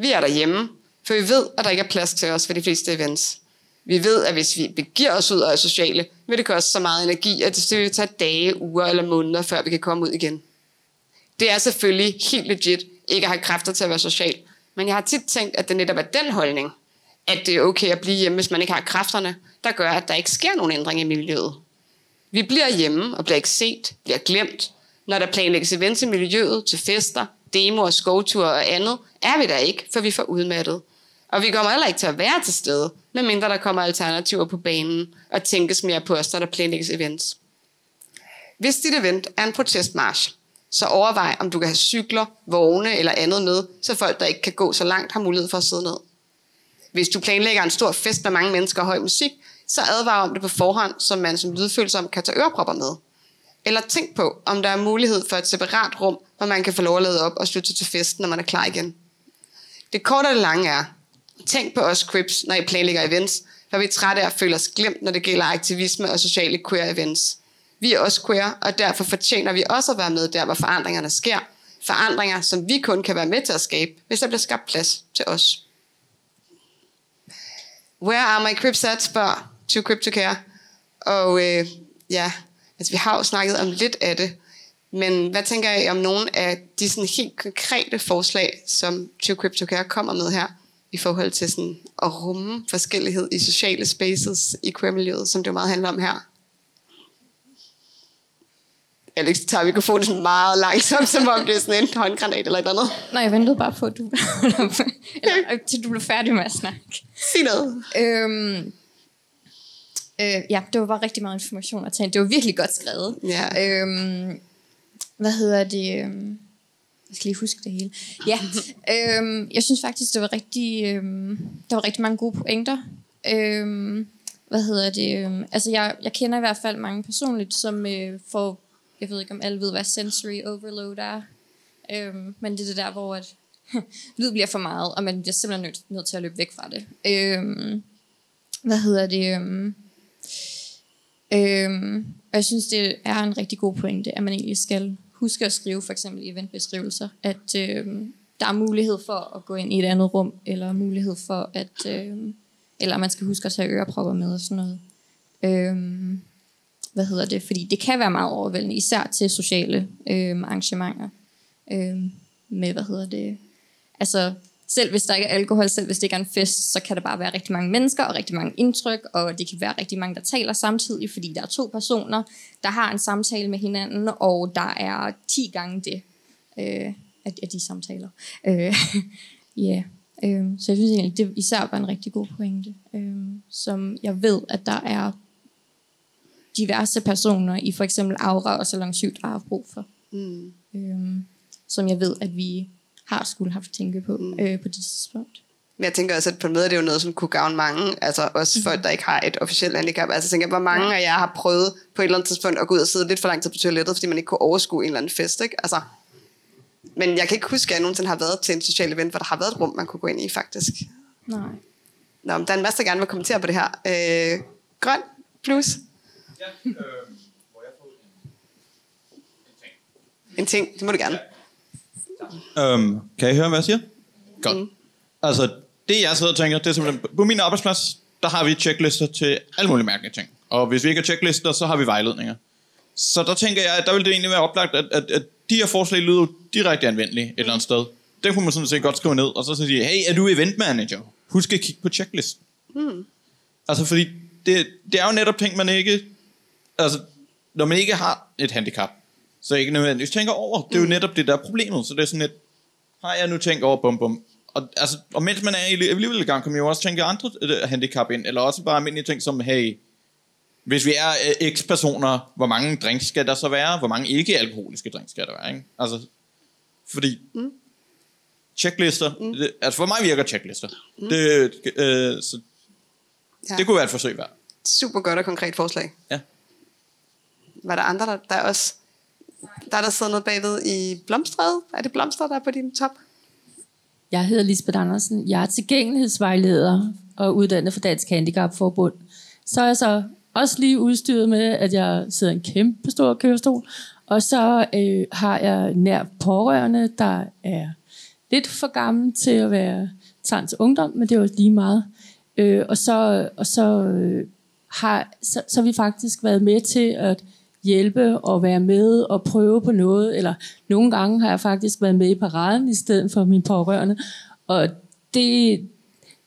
Vi er derhjemme, for vi ved, at der ikke er plads til os for de fleste events. Vi ved, at hvis vi begiver os ud af sociale, vil det koste så meget energi, at det vil tage dage, uger eller måneder, før vi kan komme ud igen. Det er selvfølgelig helt legit ikke at have kræfter til at være social. Men jeg har tit tænkt, at det netop er den holdning, at det er okay at blive hjemme, hvis man ikke har kræfterne, der gør, at der ikke sker nogen ændring i miljøet. Vi bliver hjemme og bliver ikke set, bliver glemt. Når der planlægges events i miljøet til fester, demoer, skovtur og andet, er vi der ikke, for vi får udmattet. Og vi kommer heller ikke til at være til stede, medmindre der kommer alternativer på banen og tænkes mere på os, når der planlægges events. Hvis dit event er en protestmarch, så overvej, om du kan have cykler, vogne eller andet med, så folk, der ikke kan gå så langt, har mulighed for at sidde ned. Hvis du planlægger en stor fest med mange mennesker og høj musik, så advar om det på forhånd, så man som lydfølsom kan tage ørepropper med. Eller tænk på, om der er mulighed for et separat rum, hvor man kan få lov at lade op og slutte til festen, når man er klar igen. Det korte og det lange er, tænk på os Crips, når I planlægger events, for vi er trætte af at føle os glemt, når det gælder aktivisme og sociale queer events. Vi er også queer, og derfor fortjener vi også at være med der, hvor forandringerne sker. Forandringer, som vi kun kan være med til at skabe, hvis der bliver skabt plads til os. Where are my Crips at, spørger to Cryptocare. Og øh, ja, altså vi har jo snakket om lidt af det, men hvad tænker I om nogle af de sådan helt konkrete forslag, som to Cryptocare kommer med her, i forhold til sådan at rumme forskellighed i sociale spaces i queer-miljøet, som det jo meget handler om her? Alex tager mikrofonen sådan meget langsomt, som om det er sådan en håndgranat eller et eller andet. Nej, jeg ventede bare på, at du, eller, til du blev færdig med at snakke. Sig noget. Øhm, Øh, ja, det var bare rigtig meget information at tage. Det var virkelig godt skrevet. Ja. Øhm, hvad hedder det? Øhm, jeg skal lige huske det hele. Ja, øhm, jeg synes faktisk, det var rigtig, øhm, der var rigtig mange gode pointer. Øhm, hvad hedder det? Øhm, altså, jeg, jeg kender i hvert fald mange personligt, som øh, får, jeg ved ikke om alle ved, hvad sensory overload er. Øhm, men det er det der, hvor at, lyd bliver for meget, og man bliver simpelthen nødt, nødt til at løbe væk fra det. Øhm, hvad hedder det? Øhm, øhm, og jeg synes, det er en rigtig god pointe, at man egentlig skal huske at skrive for eksempel i eventbeskrivelser, at øh, der er mulighed for at gå ind i et andet rum, eller mulighed for at, øh, eller man skal huske at tage ørepropper med og sådan noget. Øh, hvad hedder det? Fordi det kan være meget overvældende, især til sociale øh, arrangementer. øh, med, hvad hedder det? Altså, selv hvis der ikke er alkohol, selv hvis det ikke er en fest, så kan der bare være rigtig mange mennesker og rigtig mange indtryk, og det kan være rigtig mange, der taler samtidig, fordi der er to personer, der har en samtale med hinanden, og der er 10 gange det øh, af, af de samtaler. Øh, yeah. øh, så jeg synes egentlig, det især var en rigtig god pointe, øh, som jeg ved, at der er diverse personer i for eksempel Aura og Salon 7, der har brug for. Mm. Øh, som jeg ved, at vi har skulle haft tænke på mm. øh, på det tidspunkt. Men jeg tænker også, at på en måde er det jo noget, som kunne gavne mange, altså også Mhm. folk, der ikke har et officielt handicap. Altså jeg tænker, hvor mange af jer har prøvet på et eller andet tidspunkt at gå ud og sidde lidt for lang tid på toilettet, fordi man ikke kunne overskue en eller anden fest, ikke? Altså, men jeg kan ikke huske, at jeg nogensinde har været til en social event, hvor der har været et rum, man kunne gå ind i, faktisk. Nej. Nå, men der er en masse, der gerne vil kommentere på det her. Øh, grøn plus. Ja, øh, må jeg få en, en ting? En ting, det må du gerne. Øhm, kan I høre, hvad jeg siger? Godt. Mm. Altså, det jeg sidder og tænker, det er simpelthen, på min arbejdsplads, der har vi checklister til alle mulige mærkelige ting. Og hvis vi ikke har checklister, så har vi vejledninger. Så der tænker jeg, at der vil det egentlig være oplagt, at, at, at de her forslag lyder direkte anvendelige et eller andet sted. Den kunne man sådan set godt skrive ned, og så sige, hey, er du event manager? Husk at kigge på checklisten. Mm. Altså, fordi det, det er jo netop ting, man ikke... Altså, når man ikke har et handicap, så ikke nødvendigvis tænker over. Det er jo netop det, der er problemet. Så det er sådan lidt, har jeg nu tænkt over bum bum. Og, altså, og mens man er i alligevel i gang, kan man jo også tænke andre øh, handicap ind, eller også bare almindelige ting som, hey, hvis vi er øh, x personer, hvor mange drinks skal der så være? Hvor mange ikke-alkoholiske drinks skal der være? Ikke? Altså, fordi mm. checklister, mm. Det, altså for mig virker checklister. Mm. Det, øh, så Ja. det kunne være et forsøg værd. Super godt og konkret forslag. Ja. Var der andre, der, der er også... Der er der sidder noget bagved i Blomstred. Er det Blomstred, der er på din top? Jeg hedder Lisbeth Andersen. Jeg er tilgængelighedsvejleder og uddannet for Dansk Handicapforbund. Så er jeg så også lige udstyret med, at jeg sidder i en kæmpe stor kørestol. Og så øh, har jeg nær pårørende, der er lidt for gammel til at være trans ungdom, men det er jo lige meget. Øh, og så, og så, øh, har, så, så har vi faktisk været med til at hjælpe og være med og prøve på noget, eller nogle gange har jeg faktisk været med i paraden i stedet for min pårørende. Og det,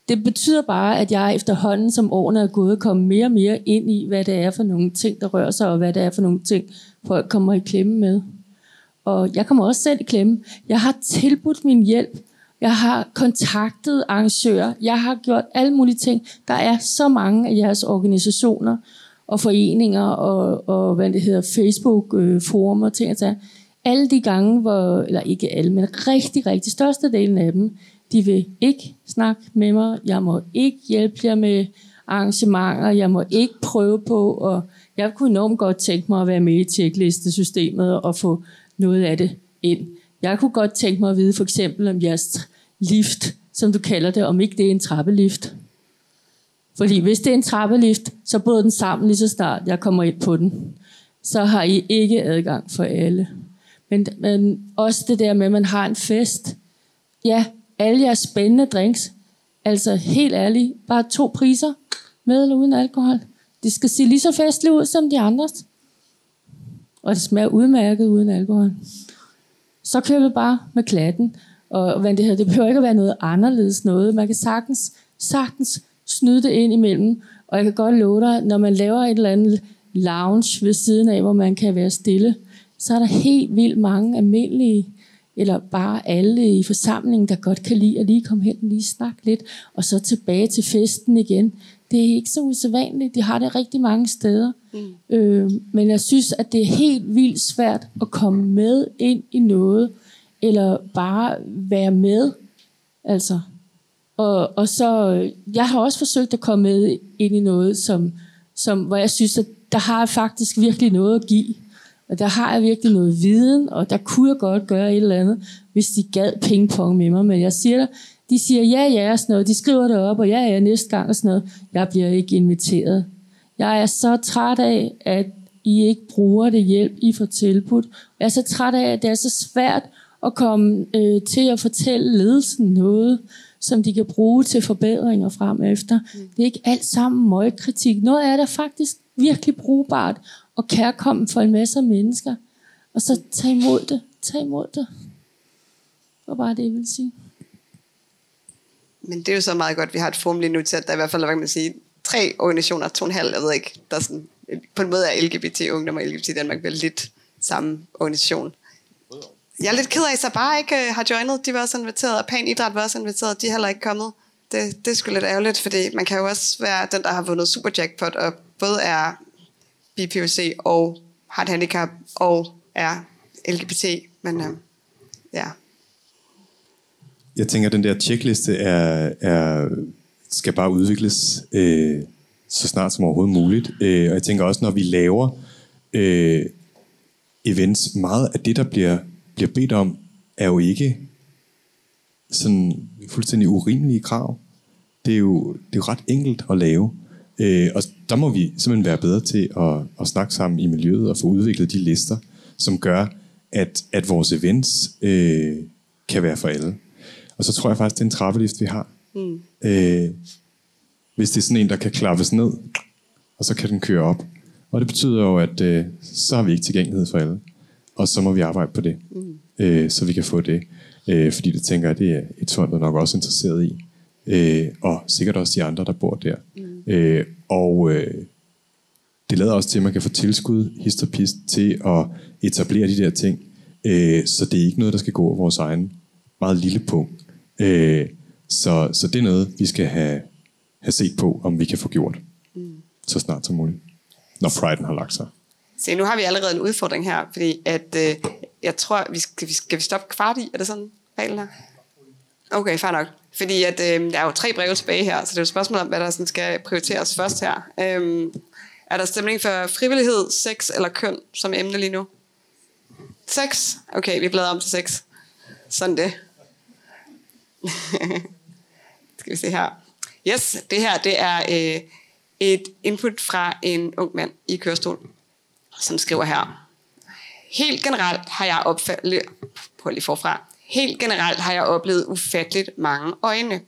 det betyder bare, at jeg efterhånden, som årene er gået, kommer mere og mere ind i, hvad det er for nogle ting, der rører sig, og hvad det er for nogle ting, folk kommer i klemme med. Og jeg kommer også selv i klemme. Jeg har tilbudt min hjælp. Jeg har kontaktet arrangører. Jeg har gjort alle mulige ting. Der er så mange af jeres organisationer og foreninger og, og hvad det hedder, Facebook-forumer øh, og ting og sager. Alle de gange, hvor, eller ikke alle, men rigtig, rigtig størstedelen af dem, de vil ikke snakke med mig. Jeg må ikke hjælpe jer med arrangementer. Jeg må ikke prøve på, og jeg kunne enormt godt tænke mig at være med i tjeklistesystemet og få noget af det ind. Jeg kunne godt tænke mig at vide for eksempel om jeres lift, som du kalder det, om ikke det er en trappelift. Fordi hvis det er en trappelift, så bryder den sammen lige så snart jeg kommer ind på den. Så har I ikke adgang for alle. Men, men også det der med, at man har en fest. Ja, alle jeres spændende drinks. Altså helt ærligt, bare to priser, med eller uden alkohol. Det skal se lige så festligt ud som de andres. Og det smager udmærket uden alkohol. Så kører vi bare med klatten. Og hvad det, her, det behøver ikke at være noget anderledes noget. Man kan sagtens, sagtens snyde det ind imellem. Og jeg kan godt love dig, når man laver et eller andet lounge ved siden af, hvor man kan være stille, så er der helt vildt mange almindelige eller bare alle i forsamlingen, der godt kan lide at lige komme hen og lige snakke lidt, og så tilbage til festen igen. Det er ikke så usædvanligt. De har det rigtig mange steder. Mm. Øh, men jeg synes, at det er helt vildt svært at komme med ind i noget, eller bare være med. Altså. Og, og så, øh, jeg har også forsøgt at komme med ind i noget, som, som, hvor jeg synes, at der har jeg faktisk virkelig noget at give. Og der har jeg virkelig noget viden, og der kunne jeg godt gøre et eller andet, hvis de gad pingpong med mig. Men jeg siger dig, de siger ja, ja og sådan noget. De skriver det op, og ja, ja næste gang og sådan noget. Jeg bliver ikke inviteret. Jeg er så træt af, at I ikke bruger det hjælp, I får tilbudt. Jeg er så træt af, at det er så svært at komme øh, til at fortælle ledelsen noget, som de kan bruge til forbedringer frem efter. Det er ikke alt sammen møgkritik. Noget af det er faktisk virkelig brugbart og kærkommen for en masse mennesker. Og så tag imod det. Tag imod det. Var bare det, jeg ville sige. Men det er jo så meget godt, at vi har et forum lige nu til, at der i hvert fald, hvad kan man sige, tre organisationer, to og en halv, jeg ved ikke, der er sådan, på en måde er LGBT Ungdom og LGBT Danmark vel lidt samme organisation. Jeg er lidt ked af, at så bare ikke uh, har joinet. De var også inviteret, og Pan Idræt var også inviteret. De er heller ikke kommet. Det, det er sgu lidt ærgerligt, fordi man kan jo også være den, der har vundet Super Jackpot, og både er BPOC og har et handicap og er LGBT. Men øh, ja, Jeg tænker, at den der checkliste er, er, skal bare udvikles øh, så snart som overhovedet muligt. Øh, og jeg tænker også, når vi laver øh, events, meget af det, der bliver, bliver bedt om, er jo ikke sådan fuldstændig urimelige krav. Det er jo, det er jo ret enkelt at lave. Øh, og der må vi simpelthen være bedre til at, at snakke sammen i miljøet og få udviklet de lister, som gør, at, at vores events øh, kan være for alle. Og så tror jeg faktisk, det er en trappelist, vi har. Mm. Øh, hvis det er sådan en, der kan klappes ned, og så kan den køre op. Og det betyder jo, at øh, så har vi ikke tilgængelighed for alle. Og så må vi arbejde på det, mm. øh, så vi kan få det. Øh, fordi det tænker jeg, det er et fond, der nok også interesseret i. Øh, og sikkert også de andre, der bor der. Mm. Øh, og øh, det lader også til, at man kan få tilskud, hist og pist, til at etablere de der ting. Øh, så det er ikke noget, der skal gå over vores egen meget lille punkt. Øh, så, så det er noget, vi skal have, have set på, om vi kan få gjort. Mm. Så snart som muligt. Når priden har lagt sig. Se, nu har vi allerede en udfordring her, fordi at, øh, jeg tror, vi skal, vi skal vi stoppe kvart i? Er det sådan reglen her? Okay, fair nok. Fordi at, øh, der er jo tre breve tilbage her, så det er jo et spørgsmål om, hvad der sådan skal prioriteres først her. Øhm, er der stemning for frivillighed, sex eller køn som emne lige nu? Sex? Okay, vi bladrer om til sex. Sådan det. skal vi se her. Yes, det her det er øh, et input fra en ung mand i kørestol, som skriver her. Helt generelt har jeg opfattet... Prøv lige forfra. Helt generelt har jeg oplevet ufatteligt mange øjne.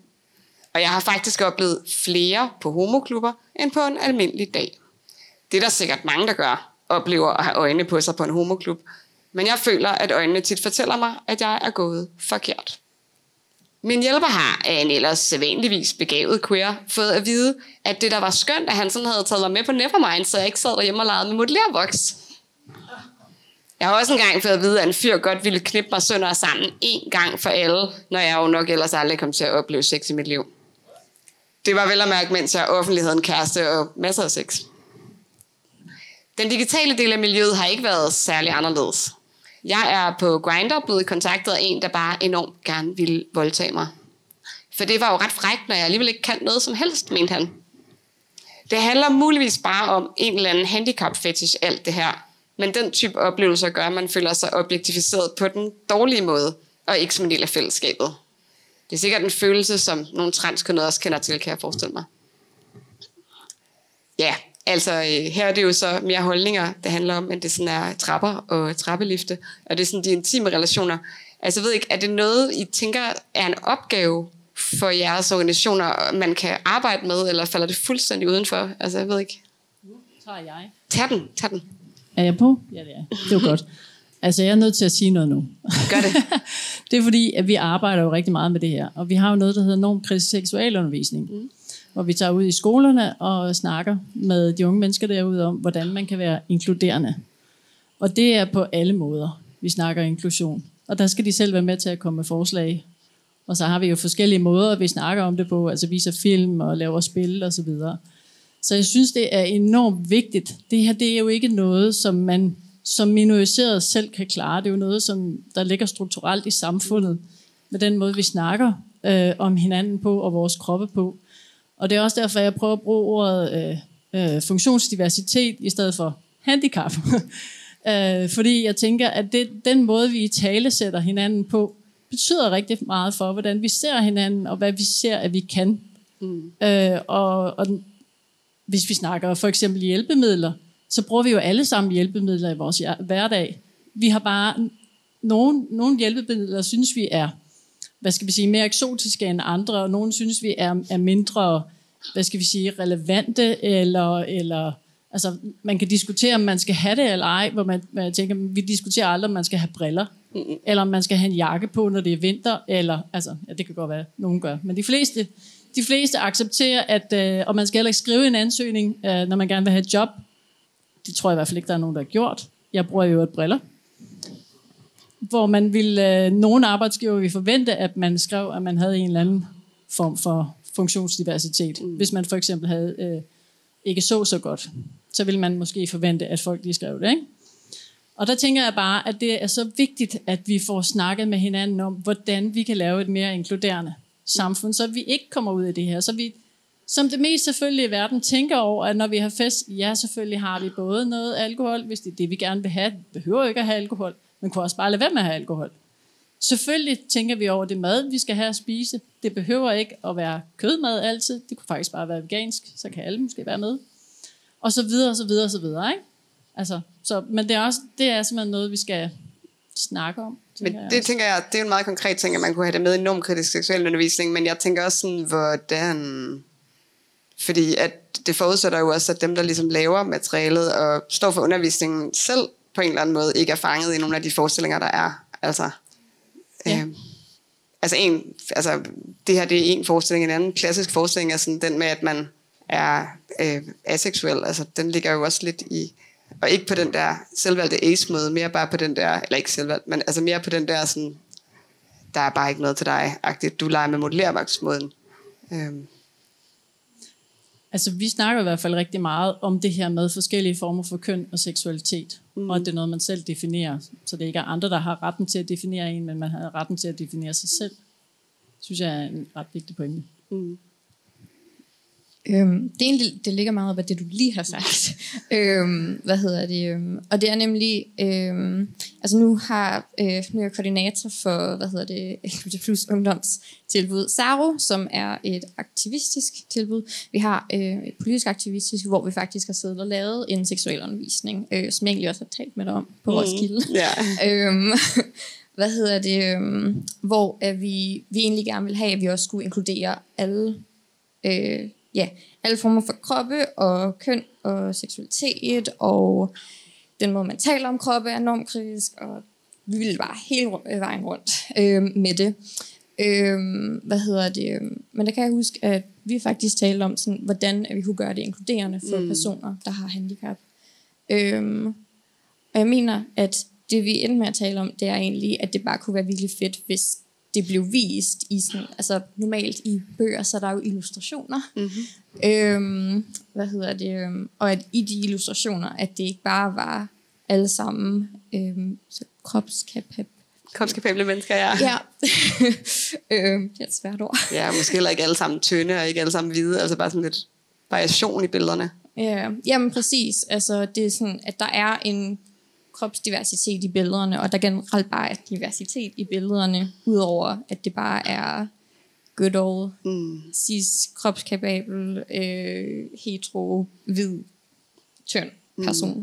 Og jeg har faktisk oplevet flere på homoklubber end på en almindelig dag. Det er der sikkert mange, der gør, oplever at have øjne på sig på en homoklub. Men jeg føler, at øjnene tit fortæller mig, at jeg er gået forkert. Min hjælper har af en ellers sædvanligvis begavet queer fået at vide, at det der var skønt, at han sådan havde taget mig med på Nevermind, så jeg ikke sad derhjemme og legede med modellervoks. Jeg har også engang fået at vide, at en fyr godt ville knippe mig sønder sammen en gang for alle, når jeg jo nok ellers aldrig kom til at opleve sex i mit liv. Det var vel at mærke, mens jeg offentligheden kæreste og masser af sex. Den digitale del af miljøet har ikke været særlig anderledes. Jeg er på Grindr blevet kontaktet af en, der bare enormt gerne ville voldtage mig. For det var jo ret frækt, når jeg alligevel ikke kan noget som helst, mente han. Det handler muligvis bare om en eller anden handicap fetish, alt det her. Men den type oplevelser gør, at man føler sig objektificeret på den dårlige måde, og ikke som en del af fællesskabet. Det er sikkert en følelse, som nogle transkønnede også kender til, kan jeg forestille mig. Ja, altså øh, her er det jo så mere holdninger, det handler om, men det sådan er trapper og trappelifte, og det er sådan de intime relationer. Altså jeg ved ikke, er det noget, I tænker er en opgave for jeres organisationer, man kan arbejde med, eller falder det fuldstændig udenfor? Altså jeg ved ikke. Nu tager jeg. Tag den, tag den. Er jeg på? Ja, det er. Det var godt. Altså, jeg er nødt til at sige noget nu. Gør det. det er fordi, at vi arbejder jo rigtig meget med det her. Og vi har jo noget, der hedder normkritisk seksualundervisning. Mm. Hvor vi tager ud i skolerne og snakker med de unge mennesker derude om, hvordan man kan være inkluderende. Og det er på alle måder, vi snakker inklusion. Og der skal de selv være med til at komme med forslag. Og så har vi jo forskellige måder, vi snakker om det på, altså viser film og laver spil og så videre. Så jeg synes, det er enormt vigtigt. Det her, det er jo ikke noget, som man som minoriseret selv kan klare. Det er jo noget, som der ligger strukturelt i samfundet, med den måde, vi snakker øh, om hinanden på og vores kroppe på. Og det er også derfor, jeg prøver at bruge ordet øh, øh, funktionsdiversitet i stedet for handicap. øh, fordi jeg tænker, at det, den måde, vi i tale sætter hinanden på, betyder rigtig meget for, hvordan vi ser hinanden, og hvad vi ser, at vi kan. Mm. Øh, og, og hvis vi snakker for eksempel hjælpemidler, så bruger vi jo alle sammen hjælpemidler i vores hverdag. Vi har bare nogle, nogle hjælpemidler, synes vi er hvad skal vi sige, mere eksotiske end andre, og nogle synes vi er, er mindre hvad skal vi sige, relevante, eller, eller altså, man kan diskutere, om man skal have det eller ej, hvor man, man tænker, vi diskuterer aldrig, om man skal have briller, mm-hmm. eller om man skal have en jakke på, når det er vinter, eller, altså, ja, det kan godt være, nogen gør, men de fleste, de fleste accepterer, at, øh, og man skal heller ikke skrive en ansøgning, øh, når man gerne vil have et job. Det tror jeg i hvert fald ikke, der er nogen, der har gjort. Jeg bruger jo et briller. Hvor man vil, øh, nogle arbejdsgiver vil forvente, at man skrev, at man havde en eller anden form for funktionsdiversitet. Mm. Hvis man for eksempel havde øh, ikke så så godt, så vil man måske forvente, at folk lige skrev det. Ikke? Og der tænker jeg bare, at det er så vigtigt, at vi får snakket med hinanden om, hvordan vi kan lave et mere inkluderende samfund, så vi ikke kommer ud af det her. Så vi som det mest selvfølgelige i verden tænker over, at når vi har fest, ja, selvfølgelig har vi både noget alkohol, hvis det er det, vi gerne vil have. Vi behøver ikke at have alkohol, men kunne også bare lade være med at have alkohol. Selvfølgelig tænker vi over det mad, vi skal have at spise. Det behøver ikke at være kødmad altid. Det kunne faktisk bare være vegansk, så kan alle måske være med. Og så videre, og så videre, og så videre. Ikke? Altså, så, men det er, også, det er simpelthen noget, vi skal snakke om. Men det tænker jeg, det er en meget konkret ting, at man kunne have det med i normkritisk seksuel undervisning, men jeg tænker også sådan, hvordan... Fordi at det forudsætter jo også, at dem, der ligesom laver materialet og står for undervisningen selv, på en eller anden måde ikke er fanget i nogle af de forestillinger, der er. Altså, ja. øh, altså, en, altså det her det er en forestilling, en anden klassisk forestilling er sådan den med, at man er øh, aseksuel. Altså, den ligger jo også lidt i, og ikke på den der selvvalgte ace-måde, mere bare på den der, eller ikke selvvalgt, men altså mere på den der sådan, der er bare ikke noget til dig, agtigt. Du leger med modellervagtsmåden. Øhm. Altså, vi snakker i hvert fald rigtig meget om det her med forskellige former for køn og seksualitet. Mm. Og at det er noget, man selv definerer. Så det ikke er andre, der har retten til at definere en, men man har retten til at definere sig selv. Det synes jeg er en ret vigtig pointe. Mm. Øhm, det, er egentlig, det ligger meget af det, du lige har sagt. øhm, hvad hedder det? Øhm, og det er nemlig, øhm, altså nu har øh, nu er jeg koordinator for, hvad hedder det, LGBT Plus ungdomstilbud SARO, som er et aktivistisk tilbud. Vi har øh, et politisk aktivistisk, hvor vi faktisk har siddet og lavet en seksuel undervisning, øh, som jeg egentlig også har talt med dig om på mm. Roskilde. Yeah. øhm, hvad hedder det? Øhm, hvor at vi, vi egentlig gerne vil have, at vi også skulle inkludere alle øh, ja, alle former for kroppe og køn og seksualitet og den måde, man taler om kroppe er enormt kritisk, og vi ville bare hele øh, vejen rundt øh, med det. Øh, hvad hedder det? Men der kan jeg huske, at vi faktisk talte om, sådan, hvordan vi kunne gøre det inkluderende for mm. personer, der har handicap. Øh, og jeg mener, at det vi endte med at tale om, det er egentlig, at det bare kunne være virkelig fedt, hvis det blev vist i sådan, altså normalt i bøger, så er der jo illustrationer. Mm-hmm. Øhm, hvad hedder det? Øhm, og at i de illustrationer, at det ikke bare var alle sammen øhm, så kropskapab Kropskapable mennesker, ja. Ja. øhm, det er et svært ord. ja, måske heller ikke alle sammen tynde, og ikke alle sammen hvide, altså bare sådan lidt variation i billederne. Ja, jamen præcis. Altså, det er sådan, at der er en kropsdiversitet i billederne, og der generelt bare er diversitet i billederne, udover at det bare er good old, mm. cis, kropskapabel, øh, hetero, hvid, tynd person.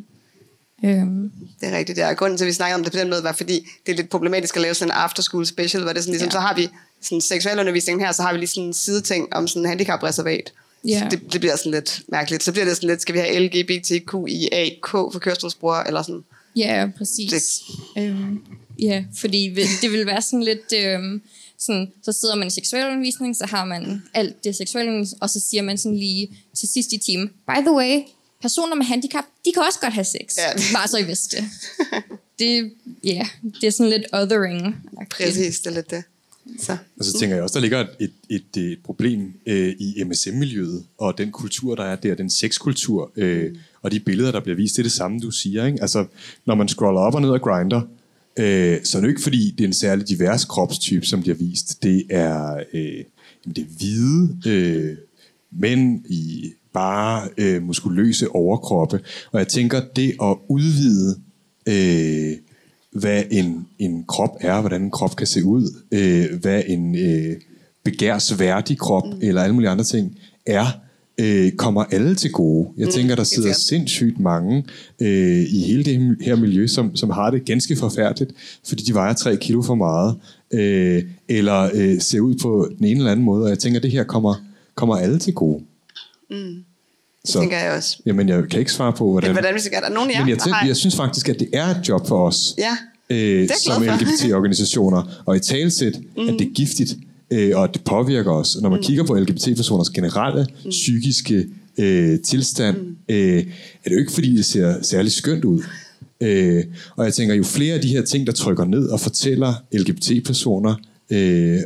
Mm. Øhm. Det er rigtigt, det er. Grunden til, at vi snakker om det på den måde, var fordi, det er lidt problematisk at lave sådan en after-school special, hvor det sådan ligesom, ja. så har vi sådan seksuel undervisning her, så har vi lige sådan en sideting om sådan en handicapreservat. Så det, det, bliver sådan lidt mærkeligt. Så bliver det sådan lidt, skal vi have LGBTQIAK for kørestolsbrugere, eller sådan. Ja, præcis. Øhm, ja, fordi det vil være sådan lidt... Øhm, sådan, så sidder man i seksualundervisning, så har man alt det seksuelle og så siger man sådan lige til sidst i timen, by the way, personer med handicap, de kan også godt have sex. Ja. Bare så I vidste det. det, ja, det er sådan lidt othering. Præcis, det er lidt det. Så. Og så tænker jeg også, der ligger et, et, et, et problem øh, i MSM-miljøet, og den kultur, der er der, den sexkultur, øh, og de billeder, der bliver vist, det er det samme, du siger. Ikke? Altså, når man scroller op og ned og grinder, øh, så er det jo ikke fordi, det er en særlig divers kropstype, som bliver vist. Det er, øh, jamen, det er hvide øh, mænd i bare øh, muskuløse overkroppe. Og jeg tænker, det at udvide øh, hvad en, en krop er, hvordan en krop kan se ud, øh, hvad en øh, begærsværdig krop mm. eller alle mulige andre ting er, øh, kommer alle til gode. Jeg mm, tænker, der sidder sindssygt mange øh, i hele det her miljø, som, som har det ganske forfærdeligt, fordi de vejer 3 kilo for meget, øh, eller øh, ser ud på den ene eller anden måde, og jeg tænker, det her kommer, kommer alle til gode. Mm. Det så, tænker jeg også. Jamen, jeg kan ikke svare på, hvordan... Hvordan vi skal gøre. Er nogen af jer, Men jeg, tænker, jeg synes faktisk, at det er et job for os, ja, øh, som LGBT-organisationer, og i talsæt, mm. at det er giftigt, øh, og at det påvirker os. Når man mm. kigger på LGBT-personers generelle mm. psykiske øh, tilstand, mm. øh, er det jo ikke, fordi det ser særlig skønt ud. Øh, og jeg tænker, jo flere af de her ting, der trykker ned og fortæller LGBT-personer, øh,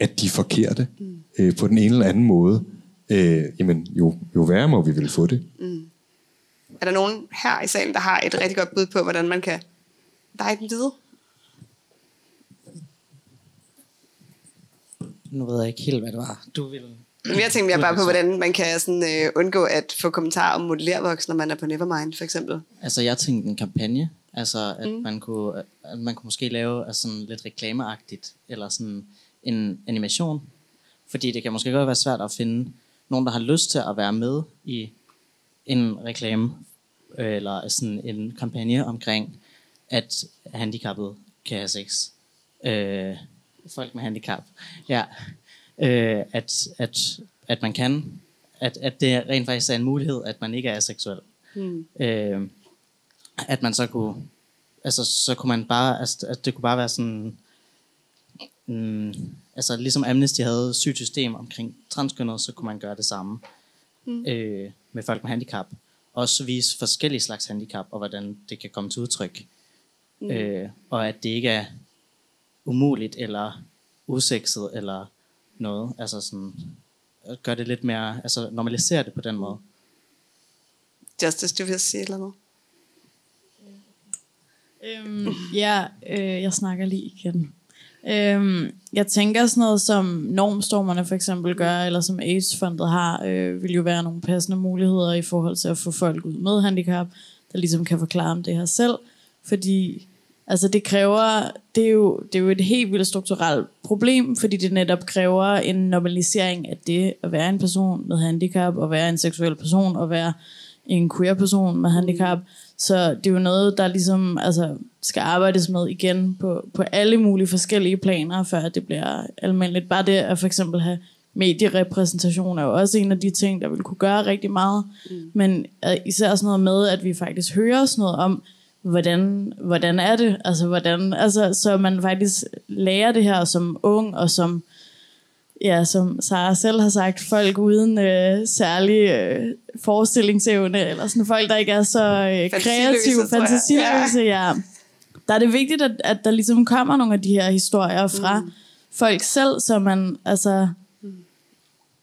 at de er forkerte mm. øh, på den ene eller anden måde, øh, jamen, jo, jo værre må vi vel få det. Mm. Er der nogen her i salen, der har et rigtig godt bud på, hvordan man kan dig den lyd? Nu ved jeg ikke helt, hvad det var. Du vil... Men jeg tænkte mere bare på, hvordan man kan sådan, øh, undgå at få kommentarer om modellervoks, når man er på Nevermind, for eksempel. Altså, jeg tænkte en kampagne. Altså, at, mm. man, kunne, at man kunne måske lave altså, sådan lidt reklameagtigt, eller sådan en animation. Fordi det kan måske godt være svært at finde nogen, der har lyst til at være med i en reklame, øh, eller sådan en kampagne omkring, at handicappet kan have sex. Øh, folk med handicap. Ja. Øh, at, at, at man kan, at, at det rent faktisk er en mulighed, at man ikke er seksuel. Mm. Øh, at man så kunne, altså så kunne man bare, altså, at det kunne bare være sådan, mm, altså ligesom Amnesty havde sygt system omkring transkønnet, så kunne man gøre det samme mm. øh, med folk med handicap. Også vise forskellige slags handicap, og hvordan det kan komme til udtryk. Mm. Øh, og at det ikke er umuligt, eller usekset, eller noget. Altså sådan, gør det lidt mere, altså normalisere det på den måde. Justice, du vil sige eller noget? Øhm, ja, øh, jeg snakker lige igen. Øhm, jeg tænker sådan noget som normstormerne for eksempel gør, eller som AIDS-fondet har, øh, vil jo være nogle passende muligheder i forhold til at få folk ud med handicap, der ligesom kan forklare om det her selv. Fordi altså det kræver, det er, jo, det er jo et helt vildt strukturelt problem, fordi det netop kræver en normalisering af det at være en person med handicap, og være en seksuel person, og være en queer person med handicap. Så det er jo noget, der ligesom altså, skal arbejdes med igen på, på alle mulige forskellige planer, før det bliver almindeligt. Bare det at for eksempel have medierepræsentation er jo også en af de ting, der vil kunne gøre rigtig meget. Mm. Men øh, især sådan noget med, at vi faktisk hører sådan noget om, hvordan, hvordan er det? Altså, hvordan, altså, så man faktisk lærer det her som ung, og som, ja, som Sara selv har sagt, folk uden øh, særlig øh, forestillingsevne, eller sådan folk, der ikke er så øh, kreative, fantasiløse, ja. ja. Der er det vigtigt, at, at der ligesom kommer nogle af de her historier fra mm. folk selv, så man, altså,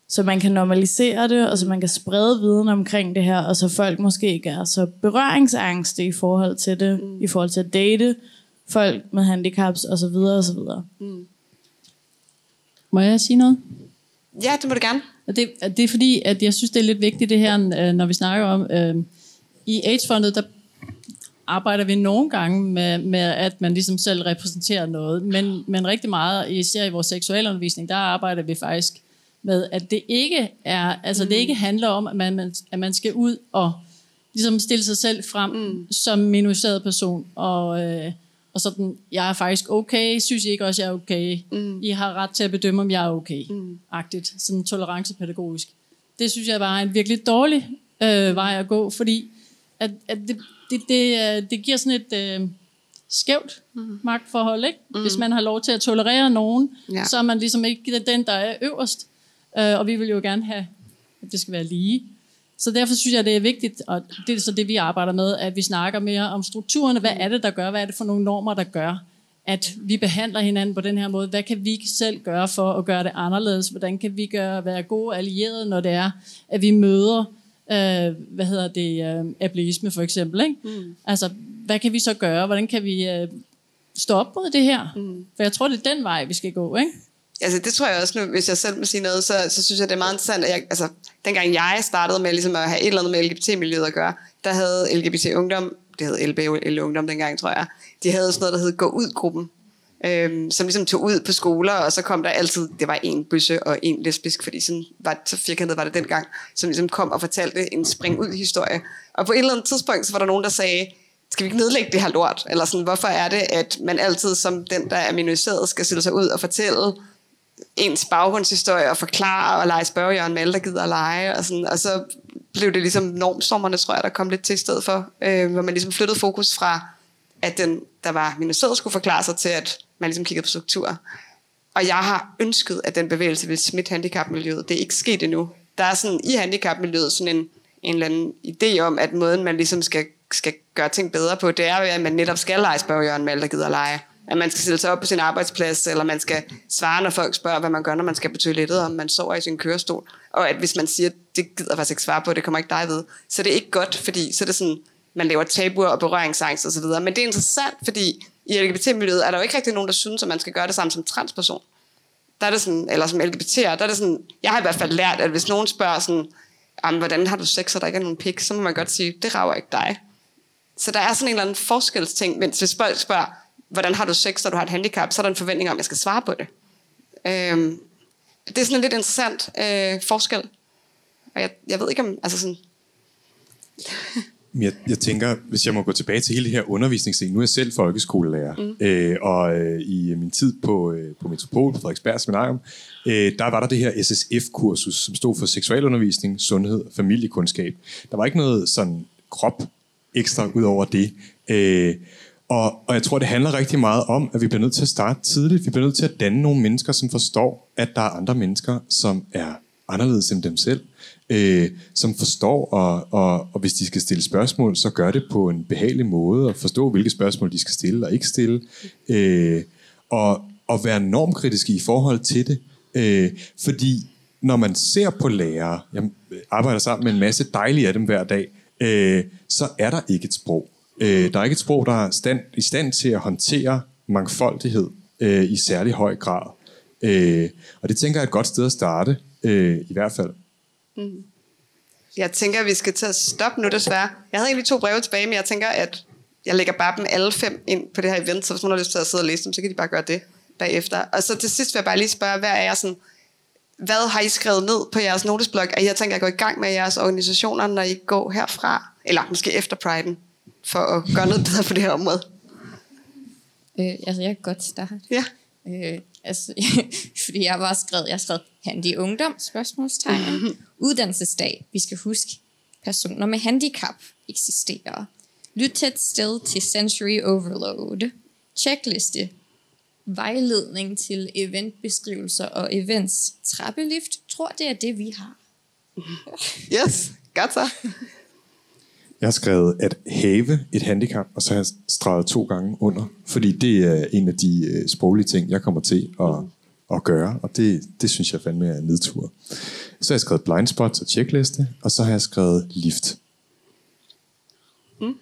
så man kan normalisere det, og så man kan sprede viden omkring det her, og så folk måske ikke er så berøringsangste i forhold til det, mm. i forhold til at date folk med handicaps og så videre og så videre. Mm. Må jeg sige noget? Ja, det må du gerne. Det, det er fordi, at jeg synes, det er lidt vigtigt det her, øh, når vi snakker om, øh, i AIDS-fondet, der arbejder vi nogle gange med, med, at man ligesom selv repræsenterer noget, men, men rigtig meget, især i vores seksualundervisning, der arbejder vi faktisk med, at det ikke er, altså mm. det ikke handler om, at man, at man skal ud og ligesom stille sig selv frem mm. som minoriseret person, og, øh, og sådan, jeg er faktisk okay, synes I ikke også, jeg er okay? Mm. I har ret til at bedømme, om jeg er okay. Mm. Agtigt, sådan tolerancepædagogisk. Det synes jeg var en virkelig dårlig øh, vej at gå, fordi at, at det, det, det, øh, det giver sådan et øh, skævt mm. magtforhold, ikke? Mm. Hvis man har lov til at tolerere nogen, ja. så er man ligesom ikke den, der er øverst. Øh, og vi vil jo gerne have, at det skal være lige. Så derfor synes jeg, det er vigtigt, og det er så det, vi arbejder med, at vi snakker mere om strukturerne. Hvad er det, der gør? Hvad er det for nogle normer, der gør, at vi behandler hinanden på den her måde? Hvad kan vi selv gøre for at gøre det anderledes? Hvordan kan vi gøre, være gode allierede, når det er, at vi møder, øh, hvad hedder det, øh, ableisme for eksempel? Ikke? Mm. Altså, hvad kan vi så gøre? Hvordan kan vi øh, stå op mod det her? Mm. For jeg tror, det er den vej, vi skal gå, ikke? Altså det tror jeg også nu, hvis jeg selv må sige noget, så, så synes jeg, det er meget interessant, at jeg, altså, dengang jeg startede med ligesom at have et eller andet med LGBT-miljøet at gøre, der havde LGBT Ungdom, det hed LBL Ungdom dengang, tror jeg, de havde sådan noget, der hed Gå Ud-gruppen, øhm, som ligesom tog ud på skoler, og så kom der altid, det var en bøsse og en lesbisk, fordi sådan var, så firkantet var det dengang, som ligesom kom og fortalte en spring ud historie. Og på et eller andet tidspunkt, så var der nogen, der sagde, skal vi ikke nedlægge det her lort? Eller sådan, hvorfor er det, at man altid som den, der er minoriseret, skal stille sig ud og fortælle ens baggrundshistorie og forklare og lege spørgejørn med alle, der gider at lege. Og, sådan, og så blev det ligesom normsommerne, tror jeg, der kom lidt til i stedet for, øh, hvor man ligesom flyttede fokus fra, at den, der var minoriseret, skulle forklare sig til, at man ligesom kiggede på struktur. Og jeg har ønsket, at den bevægelse ville smitte handicapmiljøet. Det er ikke sket endnu. Der er sådan i handicapmiljøet sådan en, en eller anden idé om, at måden, man ligesom skal, skal gøre ting bedre på, det er, at man netop skal lege spørgejørn med alle, der gider at lege at man skal stille sig op på sin arbejdsplads, eller man skal svare, når folk spørger, hvad man gør, når man skal på toilettet, om man sover i sin kørestol. Og at hvis man siger, det gider jeg faktisk ikke svare på, det kommer ikke dig ved, så det er ikke godt, fordi så er det sådan, man laver tabuer og berøringsangst osv. Men det er interessant, fordi i LGBT-miljøet er der jo ikke rigtig nogen, der synes, at man skal gøre det samme som transperson. Der er det sådan, eller som LGBT'er, der er det sådan, jeg har i hvert fald lært, at hvis nogen spørger sådan, hvordan har du sex, og der ikke er nogen pik, så må man godt sige, det rager ikke dig. Så der er sådan en eller anden forskelsting, mens hvis folk spørger, hvordan har du sex, når du har et handicap, så er der en forventning om, at jeg skal svare på det. Øhm, det er sådan en lidt interessant øh, forskel. Og jeg, jeg ved ikke om, altså sådan... Jeg, jeg tænker, hvis jeg må gå tilbage til hele det her undervisningsting. Nu er jeg selv folkeskolelærer, mm. øh, og øh, i min tid på, øh, på Metropol, på Frederiksberg Seminarium, øh, der var der det her SSF-kursus, som stod for seksualundervisning, sundhed og familiekundskab. Der var ikke noget sådan krop ekstra ud over det. Øh, og, og jeg tror, det handler rigtig meget om, at vi bliver nødt til at starte tidligt. Vi bliver nødt til at danne nogle mennesker, som forstår, at der er andre mennesker, som er anderledes end dem selv. Øh, som forstår, og, og, og hvis de skal stille spørgsmål, så gør det på en behagelig måde, og forstå, hvilke spørgsmål de skal stille og ikke stille. Øh, og, og være normkritiske i forhold til det. Øh, fordi når man ser på lærere, jeg arbejder sammen med en masse dejlige af dem hver dag, øh, så er der ikke et sprog. Øh, der er ikke et sprog, der er stand, i stand til at håndtere mangfoldighed øh, i særlig høj grad. Øh, og det tænker jeg er et godt sted at starte, øh, i hvert fald. Mm. Jeg tænker, at vi skal til at stoppe nu desværre. Jeg havde egentlig to breve tilbage, men jeg tænker, at jeg lægger bare dem alle fem ind på det her event, så hvis nogen har lyst til at sidde og læse dem, så kan de bare gøre det bagefter. Og så til sidst vil jeg bare lige spørge, hvad er jeg sådan, hvad har I skrevet ned på jeres notesblok, at jeg tænker at gå i gang med jeres organisationer, når I går herfra? Eller måske efter Pride'en? for at gøre noget bedre på det her område? Øh, altså, jeg kan godt starte. Ja. Øh, altså, fordi jeg var skrevet, jeg har skrevet handy ungdom, spørgsmålstegn. Mm-hmm. Uddannelsesdag, vi skal huske, personer med handicap eksisterer. Lyt tæt sted til sensory overload. Checkliste. Vejledning til eventbeskrivelser og events. Trappelift. Tror, det er det, vi har. Yes, godt så. Jeg har skrevet at have et handicap, og så har jeg streget to gange under, fordi det er en af de øh, sproglige ting, jeg kommer til at, at gøre, og det, det synes jeg fandme er en nedtur. Så har jeg skrevet blind spots og checkliste, og så har jeg skrevet lift. Mm.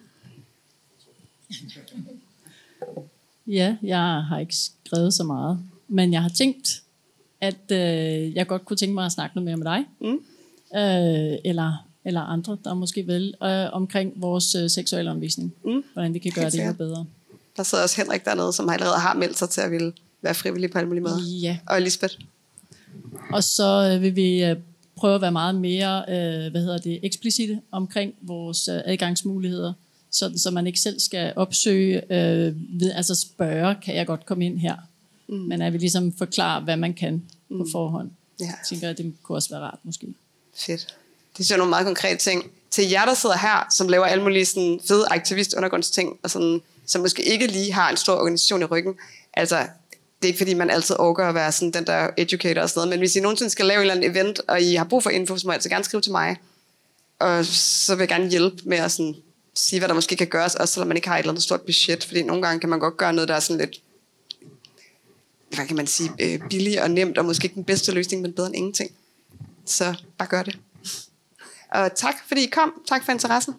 Ja, jeg har ikke skrevet så meget, men jeg har tænkt, at øh, jeg godt kunne tænke mig at snakke noget mere med dig. Mm. Øh, eller eller andre, der måske vil, øh, omkring vores øh, seksuelle omvisning. Mm. Hvordan vi kan gøre det endnu bedre. Der sidder også Henrik dernede, som allerede har meldt sig til at ville være frivillig på alle mulige måder. Ja. Og Elisabeth. Og så øh, vil vi øh, prøve at være meget mere øh, hvad hedder det, eksplicite omkring vores øh, adgangsmuligheder, sådan, så man ikke selv skal opsøge, øh, ved, altså spørge, kan jeg godt komme ind her? Mm. Men at vi ligesom forklarer, hvad man kan mm. på forhånd. Ja. Jeg tænker, at det kunne også være rart måske. Fedt. Det er nogle meget konkrete ting. Til jer, der sidder her, som laver alle mulige sådan, fede aktivist undergrundsting, og sådan, som måske ikke lige har en stor organisation i ryggen. Altså, det er ikke fordi, man altid overgår at være sådan den der educator og sådan noget, men hvis I nogensinde skal lave et eller andet event, og I har brug for info, så må I altså gerne skrive til mig. Og så vil jeg gerne hjælpe med at sådan, sige, hvad der måske kan gøres, også selvom man ikke har et eller andet stort budget. Fordi nogle gange kan man godt gøre noget, der er sådan lidt, hvad kan man sige, øh, billigt og nemt, og måske ikke den bedste løsning, men bedre end ingenting. Så bare gør det. Og tak, fordi I kom. Tak for interessen.